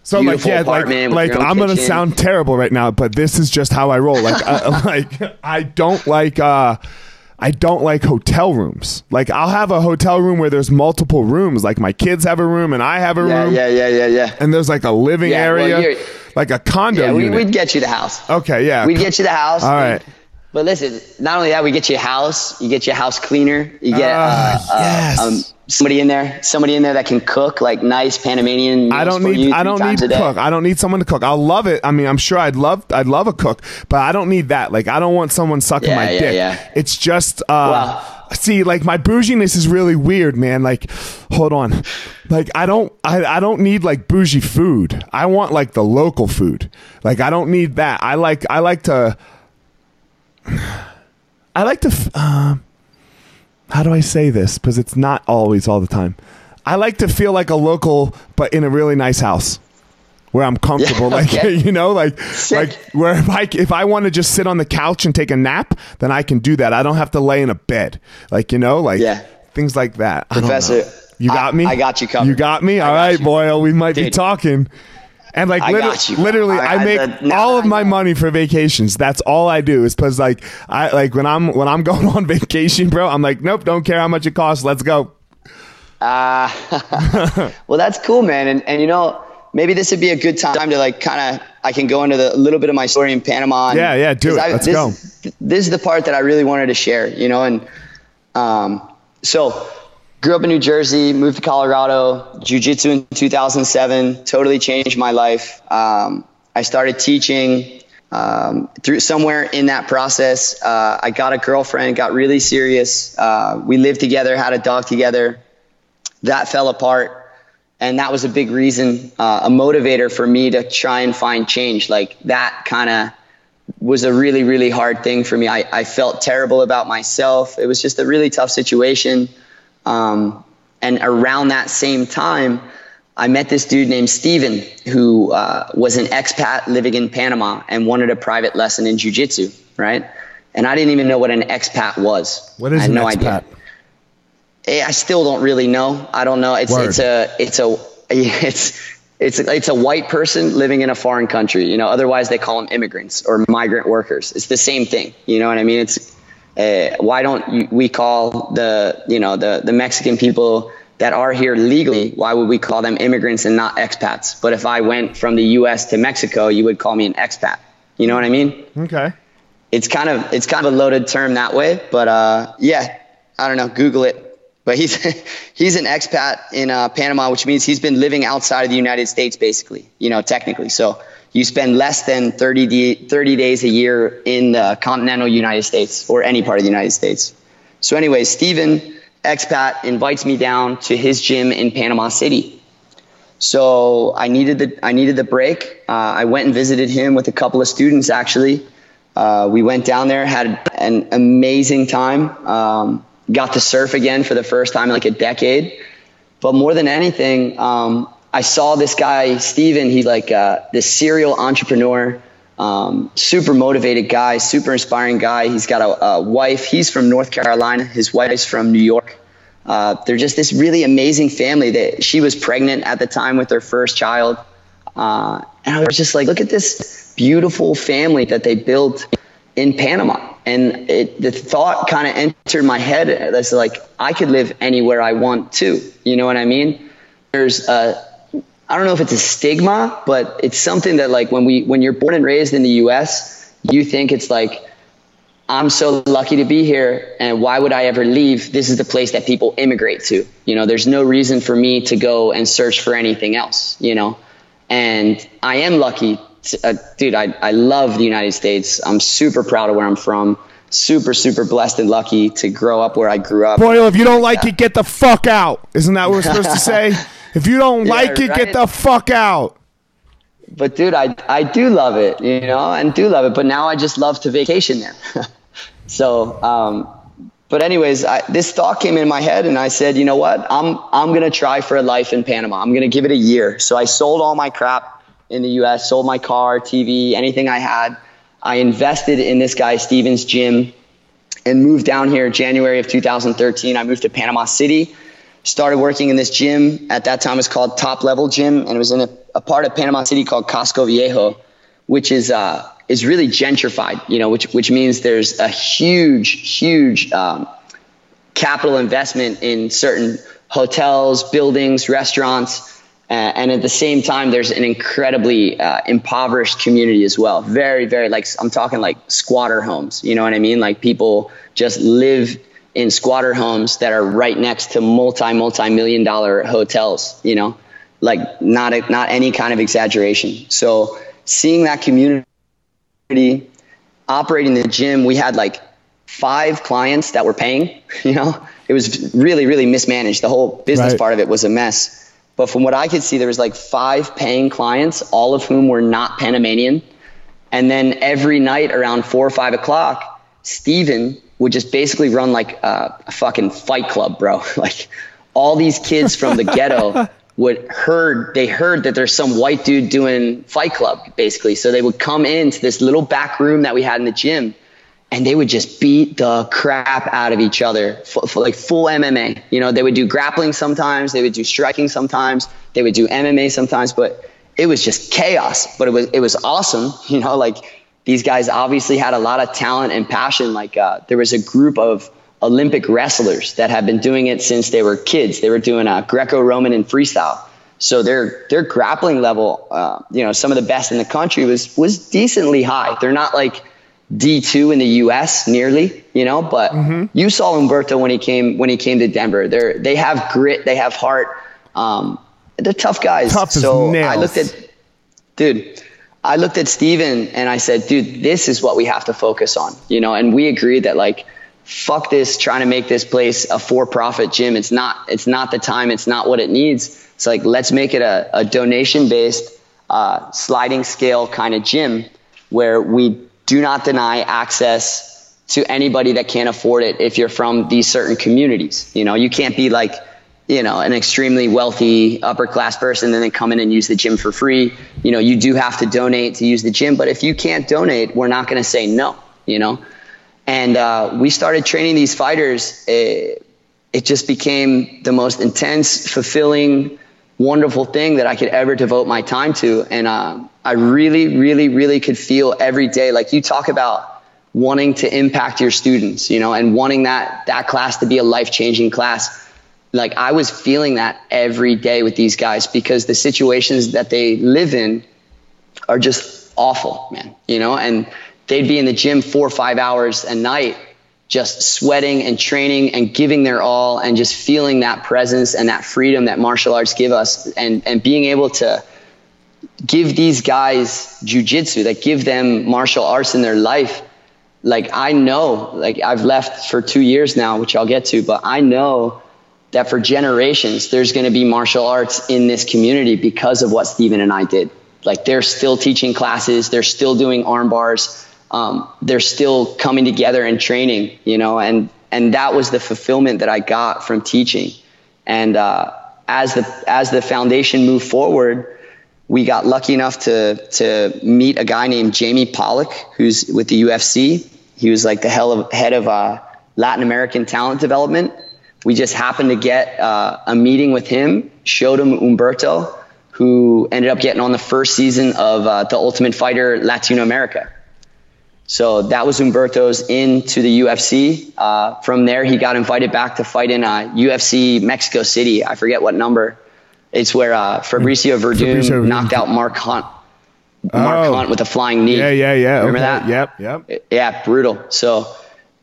So like yeah, like, like I'm kitchen. gonna sound terrible right now, but this is just how I roll. Like I, like I don't like. uh I don't like hotel rooms. Like I'll have a hotel room where there's multiple rooms. Like my kids have a room and I have a yeah, room. Yeah, yeah, yeah, yeah. And there's like a living yeah, area, well, like a condo. Yeah, we, would get you the house. Okay, yeah. We'd get you the house. All right. But listen, not only that, we get you a house. You get your house cleaner. You get uh, uh, yes. um, somebody in there, somebody in there that can cook like nice Panamanian. I don't need. I don't need cook. I don't need someone to cook. I'll love it. I mean, I'm sure I'd love. I'd love a cook, but I don't need that. Like, I don't want someone sucking yeah, my yeah, dick. Yeah. It's just. Uh, see, like my bouginess is really weird, man. Like, hold on. Like, I don't. I, I don't need like bougie food. I want like the local food. Like, I don't need that. I like. I like to. I like to. Uh, how do I say this? Because it's not always all the time. I like to feel like a local, but in a really nice house where I'm comfortable. Yeah, okay. Like you know, like Sick. like where if I if I want to just sit on the couch and take a nap, then I can do that. I don't have to lay in a bed. Like you know, like yeah. things like that. Professor, you got me. I got you covered. You got me. All right, you. Boyle. We might Dude. be talking. And like I literally, literally I, I make I, all of my money for vacations. That's all I do is because like I like when I'm when I'm going on vacation, bro. I'm like, nope, don't care how much it costs. Let's go. Uh, well, that's cool, man. And and you know, maybe this would be a good time to like kind of I can go into the, a little bit of my story in Panama. And, yeah, yeah, do it. I, Let's this, go. This is the part that I really wanted to share. You know, and um, so grew up in New Jersey, moved to Colorado, jiu-jitsu in 2007, totally changed my life. Um, I started teaching um, through somewhere in that process. Uh, I got a girlfriend, got really serious. Uh, we lived together, had a dog together. That fell apart. And that was a big reason, uh, a motivator for me to try and find change. Like that kind of was a really, really hard thing for me. I, I felt terrible about myself. It was just a really tough situation. Um, and around that same time, I met this dude named Steven who uh, was an expat living in Panama and wanted a private lesson in jujitsu, right? And I didn't even know what an expat was. What is I had an no expat? idea. Eh, I still don't really know. I don't know. It's Word. it's a it's a it's it's a, it's a white person living in a foreign country. You know, otherwise they call them immigrants or migrant workers. It's the same thing. You know what I mean? It's uh, why don't we call the you know the the Mexican people that are here legally? Why would we call them immigrants and not expats? But if I went from the U.S. to Mexico, you would call me an expat. You know what I mean? Okay. It's kind of it's kind of a loaded term that way, but uh, yeah, I don't know. Google it. But he's he's an expat in uh, Panama, which means he's been living outside of the United States, basically. You know, technically. So you spend less than 30, de- 30 days a year in the continental United States or any part of the United States. So, anyway, Stephen, expat, invites me down to his gym in Panama City. So I needed the I needed the break. Uh, I went and visited him with a couple of students actually. Uh, we went down there, had an amazing time. Um, got to surf again for the first time in like a decade. But more than anything, um, I saw this guy, Steven, he like uh, this serial entrepreneur, um, super motivated guy, super inspiring guy. He's got a, a, wife. He's from North Carolina. His wife's from New York. Uh, they're just this really amazing family. That she was pregnant at the time with their first child, uh, and I was just like, look at this beautiful family that they built in Panama. And it, the thought kind of entered my head that's like, I could live anywhere I want to. You know what I mean? There's a, I don't know if it's a stigma, but it's something that like when we, when you're born and raised in the US, you think it's like, I'm so lucky to be here and why would I ever leave? This is the place that people immigrate to. You know, there's no reason for me to go and search for anything else, you know? And I am lucky uh, dude, I, I love the United States. I'm super proud of where I'm from. Super, super blessed and lucky to grow up where I grew up. Boyle, if you don't like yeah. it, get the fuck out. Isn't that what we're supposed to say? If you don't yeah, like it, right? get the fuck out. But dude, I, I do love it, you know, and do love it. But now I just love to vacation there. so, um, but anyways, I, this thought came in my head, and I said, you know what? I'm I'm gonna try for a life in Panama. I'm gonna give it a year. So I sold all my crap in the US, sold my car, TV, anything I had. I invested in this guy, Steven's gym, and moved down here January of 2013. I moved to Panama City, started working in this gym. At that time, it was called Top Level Gym, and it was in a, a part of Panama City called Casco Viejo, which is uh, is really gentrified. You know, which which means there's a huge, huge um, capital investment in certain hotels, buildings, restaurants uh, and at the same time, there's an incredibly uh, impoverished community as well. Very, very like I'm talking like squatter homes. You know what I mean? Like people just live in squatter homes that are right next to multi, multi million dollar hotels. You know, like not a, not any kind of exaggeration. So seeing that community operating the gym, we had like five clients that were paying. You know, it was really, really mismanaged. The whole business right. part of it was a mess but from what I could see, there was like five paying clients, all of whom were not Panamanian. And then every night around four or five o'clock, Steven would just basically run like a, a fucking fight club, bro. like all these kids from the ghetto would heard they heard that there's some white dude doing fight club basically. So they would come into this little back room that we had in the gym and they would just beat the crap out of each other, for, for like full MMA. You know, they would do grappling sometimes, they would do striking sometimes, they would do MMA sometimes, but it was just chaos. But it was it was awesome. You know, like these guys obviously had a lot of talent and passion. Like uh, there was a group of Olympic wrestlers that had been doing it since they were kids. They were doing a Greco-Roman and freestyle. So their their grappling level, uh, you know, some of the best in the country was was decently high. They're not like D2 in the US nearly, you know, but mm-hmm. you saw Humberto when he came when he came to Denver. They they have grit, they have heart. Um, they're tough guys. Tough so nails. I looked at dude, I looked at Steven and I said, dude, this is what we have to focus on, you know, and we agreed that like fuck this trying to make this place a for-profit gym. It's not it's not the time, it's not what it needs. It's like let's make it a, a donation based uh, sliding scale kind of gym where we do not deny access to anybody that can't afford it if you're from these certain communities. You know, you can't be like, you know, an extremely wealthy upper class person then come in and use the gym for free. You know, you do have to donate to use the gym, but if you can't donate, we're not going to say no, you know? And uh, we started training these fighters. It, it just became the most intense, fulfilling, wonderful thing that I could ever devote my time to. And uh, I really, really, really could feel every day. Like you talk about wanting to impact your students, you know, and wanting that that class to be a life changing class. Like I was feeling that every day with these guys because the situations that they live in are just awful, man. You know, and they'd be in the gym four or five hours a night just sweating and training and giving their all and just feeling that presence and that freedom that martial arts give us and, and being able to give these guys jujitsu, that give them martial arts in their life. Like I know, like I've left for two years now, which I'll get to, but I know that for generations there's going to be martial arts in this community because of what Stephen and I did. Like they're still teaching classes, they're still doing arm bars. um, they're still coming together and training, you know, and, and that was the fulfillment that I got from teaching. And, uh, as the, as the foundation moved forward, we got lucky enough to, to meet a guy named Jamie Pollock, who's with the UFC. He was like the hell of, head of, uh, Latin American talent development. We just happened to get uh, a meeting with him, showed him Humberto, who ended up getting on the first season of uh, The Ultimate Fighter Latino America. So that was Humberto's into the UFC. Uh, from there, he got invited back to fight in UFC uh, Mexico City. I forget what number. It's where uh, Fabricio Werdum Fabricio knocked out Mark Hunt. Mark oh. Hunt with a flying knee. Yeah, yeah, yeah. Remember okay. that? Yep, yep. Yeah, brutal. So,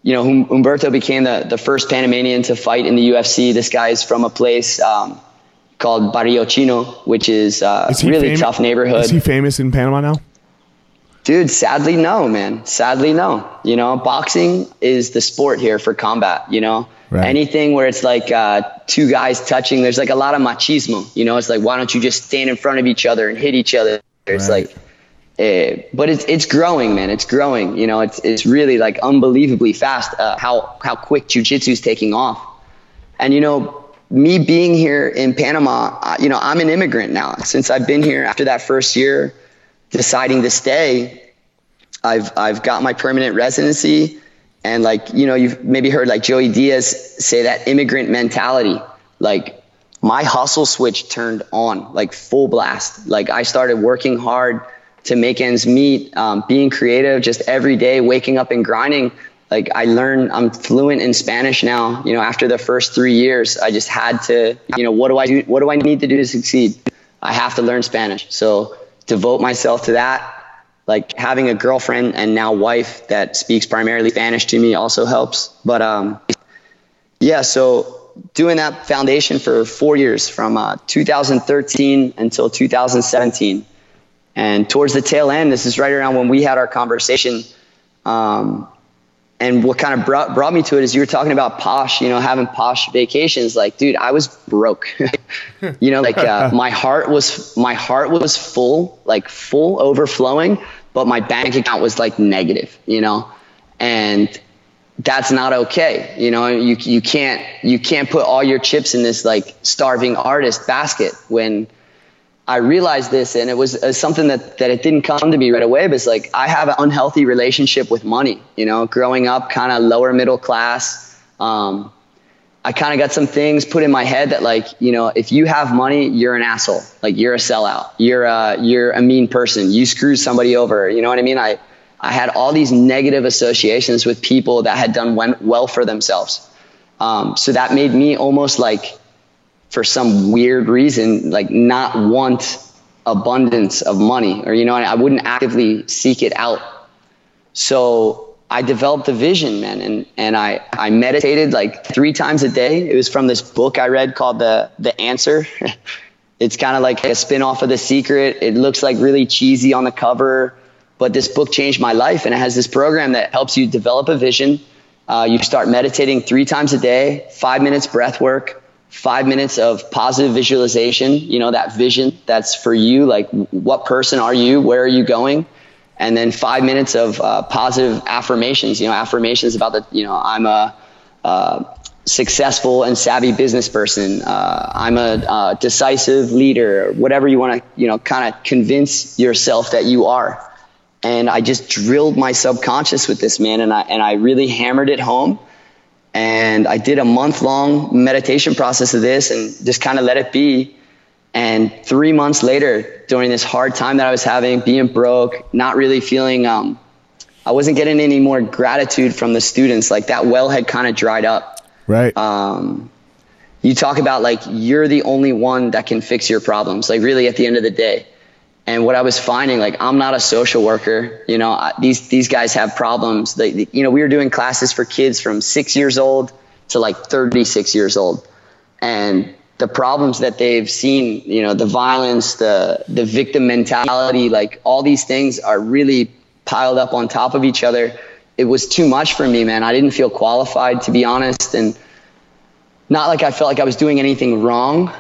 you know, Humberto became the, the first Panamanian to fight in the UFC. This guy is from a place um, called Barrio Chino, which is, uh, is really tough neighborhood. Is he famous in Panama now? Dude, sadly, no, man. Sadly, no. You know, boxing is the sport here for combat, you know? Right. Anything where it's like uh, two guys touching, there's like a lot of machismo. You know, it's like, why don't you just stand in front of each other and hit each other? It's right. like, uh, but it's it's growing, man. It's growing. You know, it's it's really like unbelievably fast. Uh, how how quick jujitsu is taking off, and you know, me being here in Panama, you know, I'm an immigrant now. Since I've been here after that first year, deciding to stay, I've I've got my permanent residency, and like you know, you've maybe heard like Joey Diaz say that immigrant mentality. Like my hustle switch turned on, like full blast. Like I started working hard to make ends meet, um, being creative, just every day, waking up and grinding. Like I learned, I'm fluent in Spanish now. You know, after the first three years, I just had to, you know, what do I do? What do I need to do to succeed? I have to learn Spanish. So devote myself to that. Like having a girlfriend and now wife that speaks primarily Spanish to me also helps. But um, yeah, so doing that foundation for four years from uh, 2013 until 2017. And towards the tail end, this is right around when we had our conversation. Um, and what kind of brought, brought me to it is you were talking about posh, you know, having posh vacations. Like, dude, I was broke. you know, like uh, my heart was my heart was full, like full overflowing, but my bank account was like negative. You know, and that's not okay. You know, you you can't you can't put all your chips in this like starving artist basket when I realized this and it was uh, something that, that it didn't come to me right away, but it's like I have an unhealthy relationship with money, you know, growing up kind of lower middle class. Um, I kind of got some things put in my head that like, you know, if you have money, you're an asshole. Like you're a sellout. You're a, you're a mean person. You screw somebody over. You know what I mean? I, I had all these negative associations with people that had done well for themselves. Um, so that made me almost like for some weird reason, like not want abundance of money or, you know, I wouldn't actively seek it out. So I developed a vision, man. And, and I, I meditated like three times a day. It was from this book I read called the, the answer. it's kind of like a spin off of the secret. It looks like really cheesy on the cover, but this book changed my life. And it has this program that helps you develop a vision. Uh, you start meditating three times a day, five minutes breath work, five minutes of positive visualization, you know, that vision that's for you, like what person are you, where are you going? And then five minutes of uh, positive affirmations, you know, affirmations about the, you know, I'm a, uh, successful and savvy business person. Uh, I'm a uh, decisive leader, whatever you want to, you know, kind of convince yourself that you are. And I just drilled my subconscious with this man, and I and I really hammered it home and I did a month long meditation process of this and just kind of let it be. And three months later, during this hard time that I was having, being broke, not really feeling, um, I wasn't getting any more gratitude from the students. Like that well had kind of dried up. Right. Um, you talk about like you're the only one that can fix your problems. Like really, at the end of the day, and what I was finding, like, I'm not a social worker. You know, I, these these guys have problems. They, you know, we were doing classes for kids from six years old to like 36 years old, and the problems that they've seen, you know, the violence, the the victim mentality, like all these things are really piled up on top of each other. It was too much for me, man. I didn't feel qualified, to be honest, and not like I felt like I was doing anything wrong,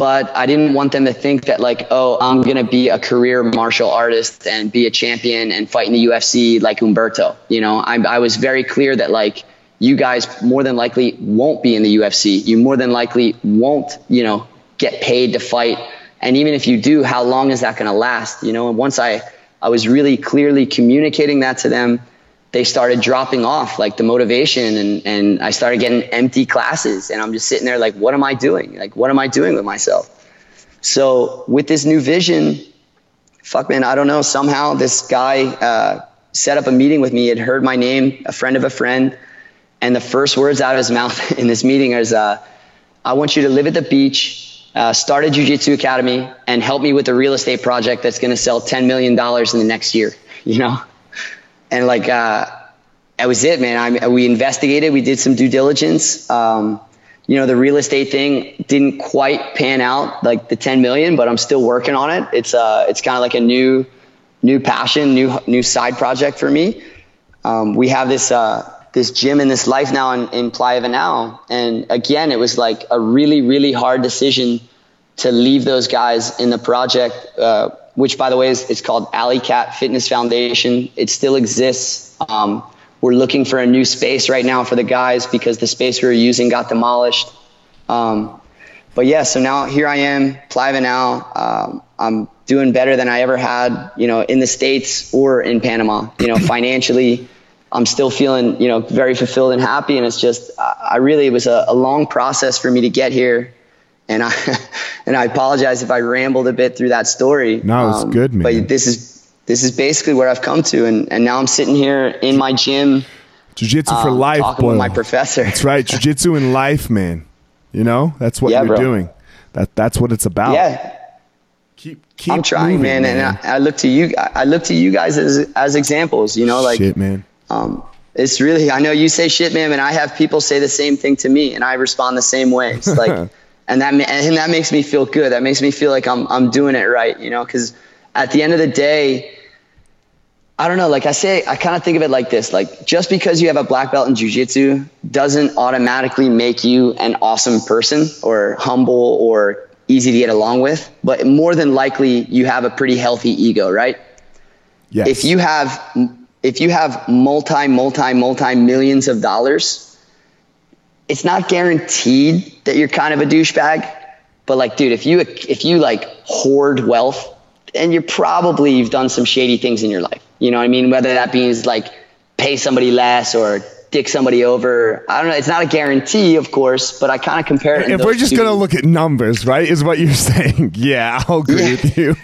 but I didn't want them to think that like, oh, I'm gonna be a career martial artist and be a champion and fight in the UFC like Humberto. You know, I, I was very clear that like you guys more than likely won't be in the UFC. You more than likely won't, you know, get paid to fight. And even if you do, how long is that gonna last? You know, and once I I was really clearly communicating that to them they started dropping off like the motivation and, and I started getting empty classes and I'm just sitting there like, what am I doing? Like, what am I doing with myself? So with this new vision, fuck man, I don't know. Somehow this guy, uh, set up a meeting with me. He had heard my name, a friend of a friend. And the first words out of his mouth in this meeting is, uh, I want you to live at the beach, uh, start a jiu-jitsu academy and help me with a real estate project that's going to sell $10 million in the next year, you know? And like uh, that was it, man. I we investigated, we did some due diligence. Um, you know, the real estate thing didn't quite pan out like the 10 million, but I'm still working on it. It's uh, it's kind of like a new, new passion, new new side project for me. Um, we have this uh, this gym in this life now in, in Playa Venao, and again, it was like a really really hard decision to leave those guys in the project. Uh, which by the way is called Alley Cat Fitness Foundation. It still exists. Um, we're looking for a new space right now for the guys because the space we were using got demolished. Um, but yeah, so now here I am, Playa Venao. Um, I'm doing better than I ever had, you know, in the States or in Panama. You know, financially, I'm still feeling, you know, very fulfilled and happy. And it's just, I really, it was a, a long process for me to get here and I and I apologize if I rambled a bit through that story. No, it's um, good, man. But this is this is basically where I've come to, and and now I'm sitting here in my gym. Jiu-jitsu um, for life, talking boy. with my professor. That's right, jiu-jitsu in life, man. You know, that's what yeah, you're bro. doing. That that's what it's about. Yeah. Keep, keep I'm trying, moving, man, man, and I, I, look to you. I look to you guys as as examples. You know, like shit, man. Um, it's really. I know you say shit, man, and I have people say the same thing to me, and I respond the same way. It's like and that and that makes me feel good. That makes me feel like I'm I'm doing it right, you know. Because at the end of the day, I don't know. Like I say, I kind of think of it like this: like just because you have a black belt in jujitsu doesn't automatically make you an awesome person or humble or easy to get along with. But more than likely, you have a pretty healthy ego, right? Yes. If you have if you have multi multi multi millions of dollars it's not guaranteed that you're kind of a douchebag, but like, dude, if you if you like hoard wealth, and you're probably you've done some shady things in your life. You know what I mean? Whether that means like pay somebody less or dick somebody over. I don't know. It's not a guarantee, of course, but I kind of compare it. If we're just going to look at numbers, right, is what you're saying. Yeah, I'll agree yeah. with you.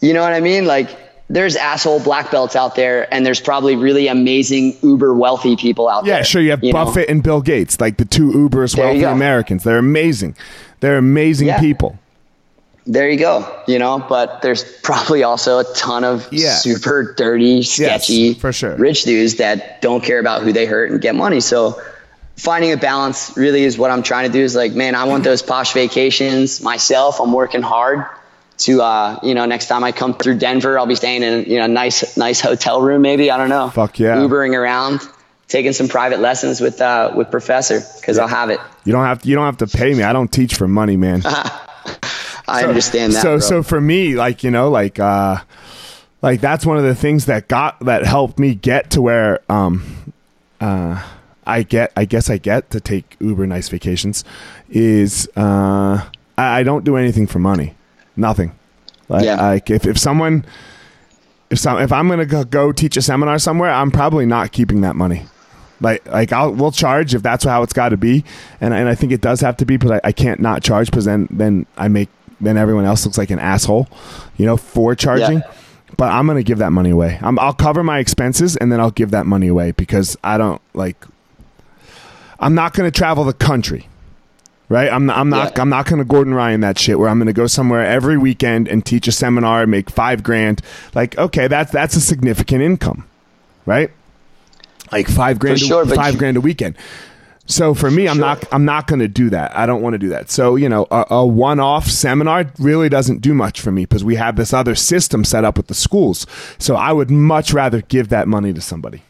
You know what I mean? Like, there's asshole black belts out there, and there's probably really amazing uber wealthy people out yeah, there. Yeah, sure. You have you Buffett know? and Bill Gates, like the two uberest wealthy Americans. They're amazing. They're amazing yeah. people. There you go. You know, but there's probably also a ton of yeah. super dirty, sketchy, yes, for sure. rich dudes that don't care about who they hurt and get money. So finding a balance really is what I'm trying to do. Is like, man, I want those posh vacations myself. I'm working hard to uh, you know next time I come through Denver, I'll be staying in you know nice nice hotel room maybe I don't know. Fuck yeah, Ubering around, taking some private lessons with uh, with professor because. I'll have it. You don't have to, you don't have to pay me. I don't teach for money, man. I so, understand that. So bro. so for me, like you know, like uh, like that's one of the things that got that helped me get to where um uh I get I guess I get to take Uber nice vacations is uh I, I don't do anything for money. Nothing. Like, yeah. like if, if someone if some if I'm gonna go, go teach a seminar somewhere, I'm probably not keeping that money. Like like I'll we'll charge if that's how it's got to be, and and I think it does have to be, but I, I can't not charge because then then I make then everyone else looks like an asshole, you know, for charging. Yeah. But I'm gonna give that money away. I'm, I'll cover my expenses and then I'll give that money away because I don't like. I'm not gonna travel the country right? I'm I'm not yeah. I'm not going to Gordon Ryan that shit where I'm going to go somewhere every weekend and teach a seminar, make five grand. Like, okay, that's that's a significant income, right? Like five grand, sure, a, five grand a weekend. So for me, I'm sure. not I'm not going to do that. I don't want to do that. So you know, a, a one-off seminar really doesn't do much for me because we have this other system set up with the schools. So I would much rather give that money to somebody.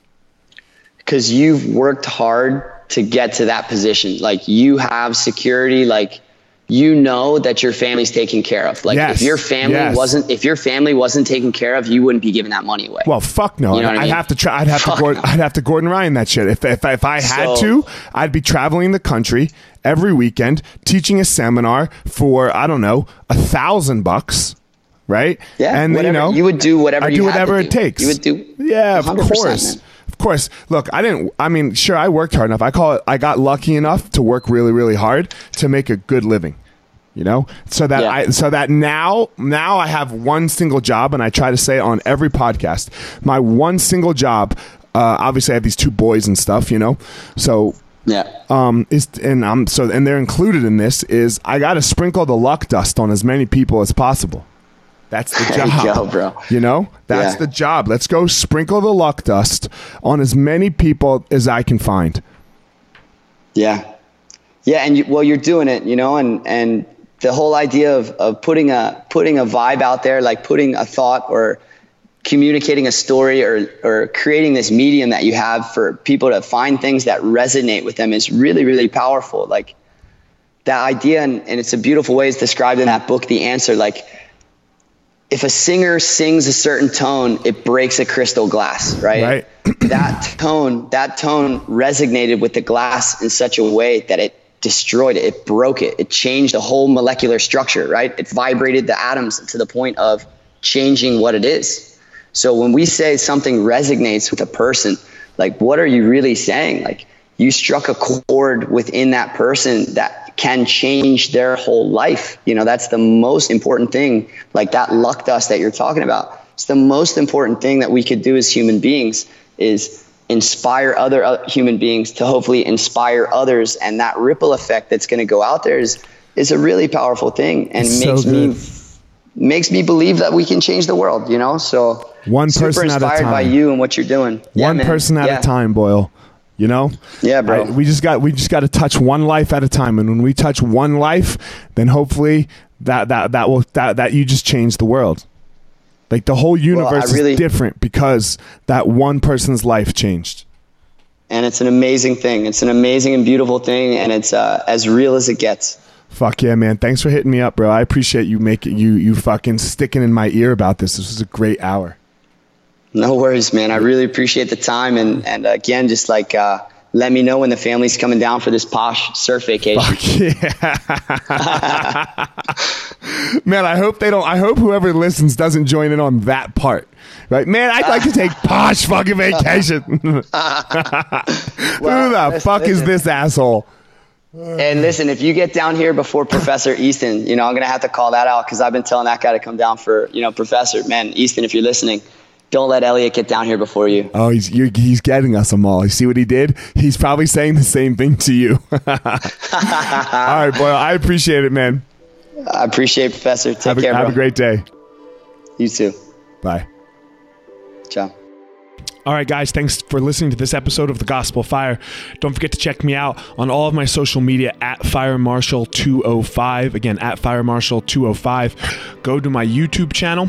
Because you've worked hard to get to that position. Like you have security, like you know that your family's taken care of. Like Yes, if your family yes. wasn't if your family wasn't taken care of, you wouldn't be giving that money away. Well, fuck no. You know I I'd mean? have to try. I'd have Fuck to. Gordon, no. I'd have to Gordon Ryan that shit. If if, if I had So- to, I'd be traveling the country every weekend, teaching a seminar for I don't know a thousand bucks, right? Yeah, and whatever. you know You would do whatever I you do whatever do. it takes. You would do Yeah, of 100%, course. man. Of course. Look, I didn't. I mean, sure, I worked hard enough. I call it. I got lucky enough to work really, really hard to make a good living. You know, so that Yeah. I so that now now I have one single job, and I try to say on every podcast. My one single job. Uh, obviously, I have these two boys and stuff. You know, so Yeah. um is and I'm so and they're included in this is I got to sprinkle the luck dust on as many people as possible. That's the There job, you go, bro. You know, that's Yeah. the job. Let's go sprinkle the luck dust on as many people as I can find. Yeah, yeah, and you, well, you're doing it, you know, and and the whole idea of of putting a putting a vibe out there, like putting a thought or communicating a story or or creating this medium that you have for people to find things that resonate with them is really really powerful. Like that idea, and, and it's a beautiful way it's described in that book, The Answer. Like if a singer sings a certain tone, it breaks a crystal glass, right? Right. that tone, that tone resonated with the glass in such a way that it destroyed it. It broke it. It changed the whole molecular structure, right? It vibrated the atoms to the point of changing what it is. So when we say something resonates with a person, like what are you really saying? Like you struck a chord within that person that can change their whole life. You know, that's the most important thing. Like that luck dust that you're talking about. It's the most important thing that we could do as human beings is inspire other uh, human beings to hopefully inspire others and that ripple effect that's going to go out there is is a really powerful thing and It's so makes me makes me believe that we can change the world, you know? So One super person at a inspired by you and what you're doing. One man. person at Yeah. a time, Boyle. You know? Yeah, bro. I- we just got we just got to touch one life at a time, and when we touch one life, then hopefully that that that will that that you just change the world. Like the whole universe really- is different because that one person's life changed. And it's an amazing thing. It's an amazing and beautiful thing and it's uh, as real as it gets. Fuck yeah, man! Thanks for hitting me up, bro. I appreciate you making you you fucking sticking in my ear about this. This was a great hour. No worries, man. I really appreciate the time and and again just like uh, let me know when the family's coming down for this posh surf vacation. Fuck yeah, man! I hope they don't. I hope whoever listens doesn't join in on that part. Right, man. I'd like to take posh fucking vacation. Who the listen, fuck is this asshole? And listen, if you get down here before Professor Easton, you know, I'm going to have to call that out because I've been telling that guy to come down for, you know, Professor. Man, Easton, if you're listening, don't let Eliot get down here before you. Oh, he's you're, he's getting us them all. You see what he did? He's probably saying the same thing to you. all right, boy. I appreciate it, man. I appreciate it, Professor. Take Have a, care, have bro. a great day. You too. Bye. Ciao. All right, guys, thanks for listening to this episode of The Gospel Fire. Don't forget to check me out on all of my social media at Fire Marshal 205. Again, at Fire Marshal 205. Go to my YouTube channel.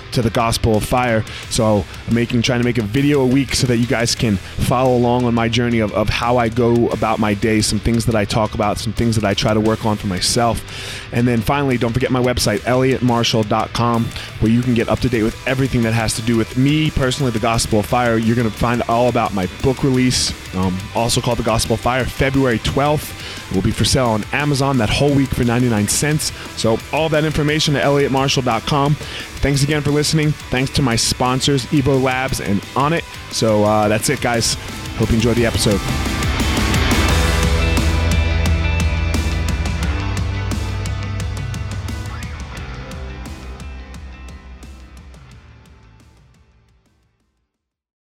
to the Gospel of Fire. So I'm making, trying to make a video a week so that you guys can follow along on my journey of, of how I go about my day, some things that I talk about, some things that I try to work on for myself. And then finally, don't forget my website, eliotmarshall.com, where you can get up to date with everything that has to do with me personally, the Gospel of Fire. You're going to find all about my book release, um, also called The Gospel of Fire, February 12th. It will be for sale on Amazon that whole week for 99 cents. So, all that information at eliotmarshall.com. Thanks again for listening. Thanks to my sponsors, Evo Labs and Onnit. So, uh, that's it, guys. Hope you enjoyed the episode.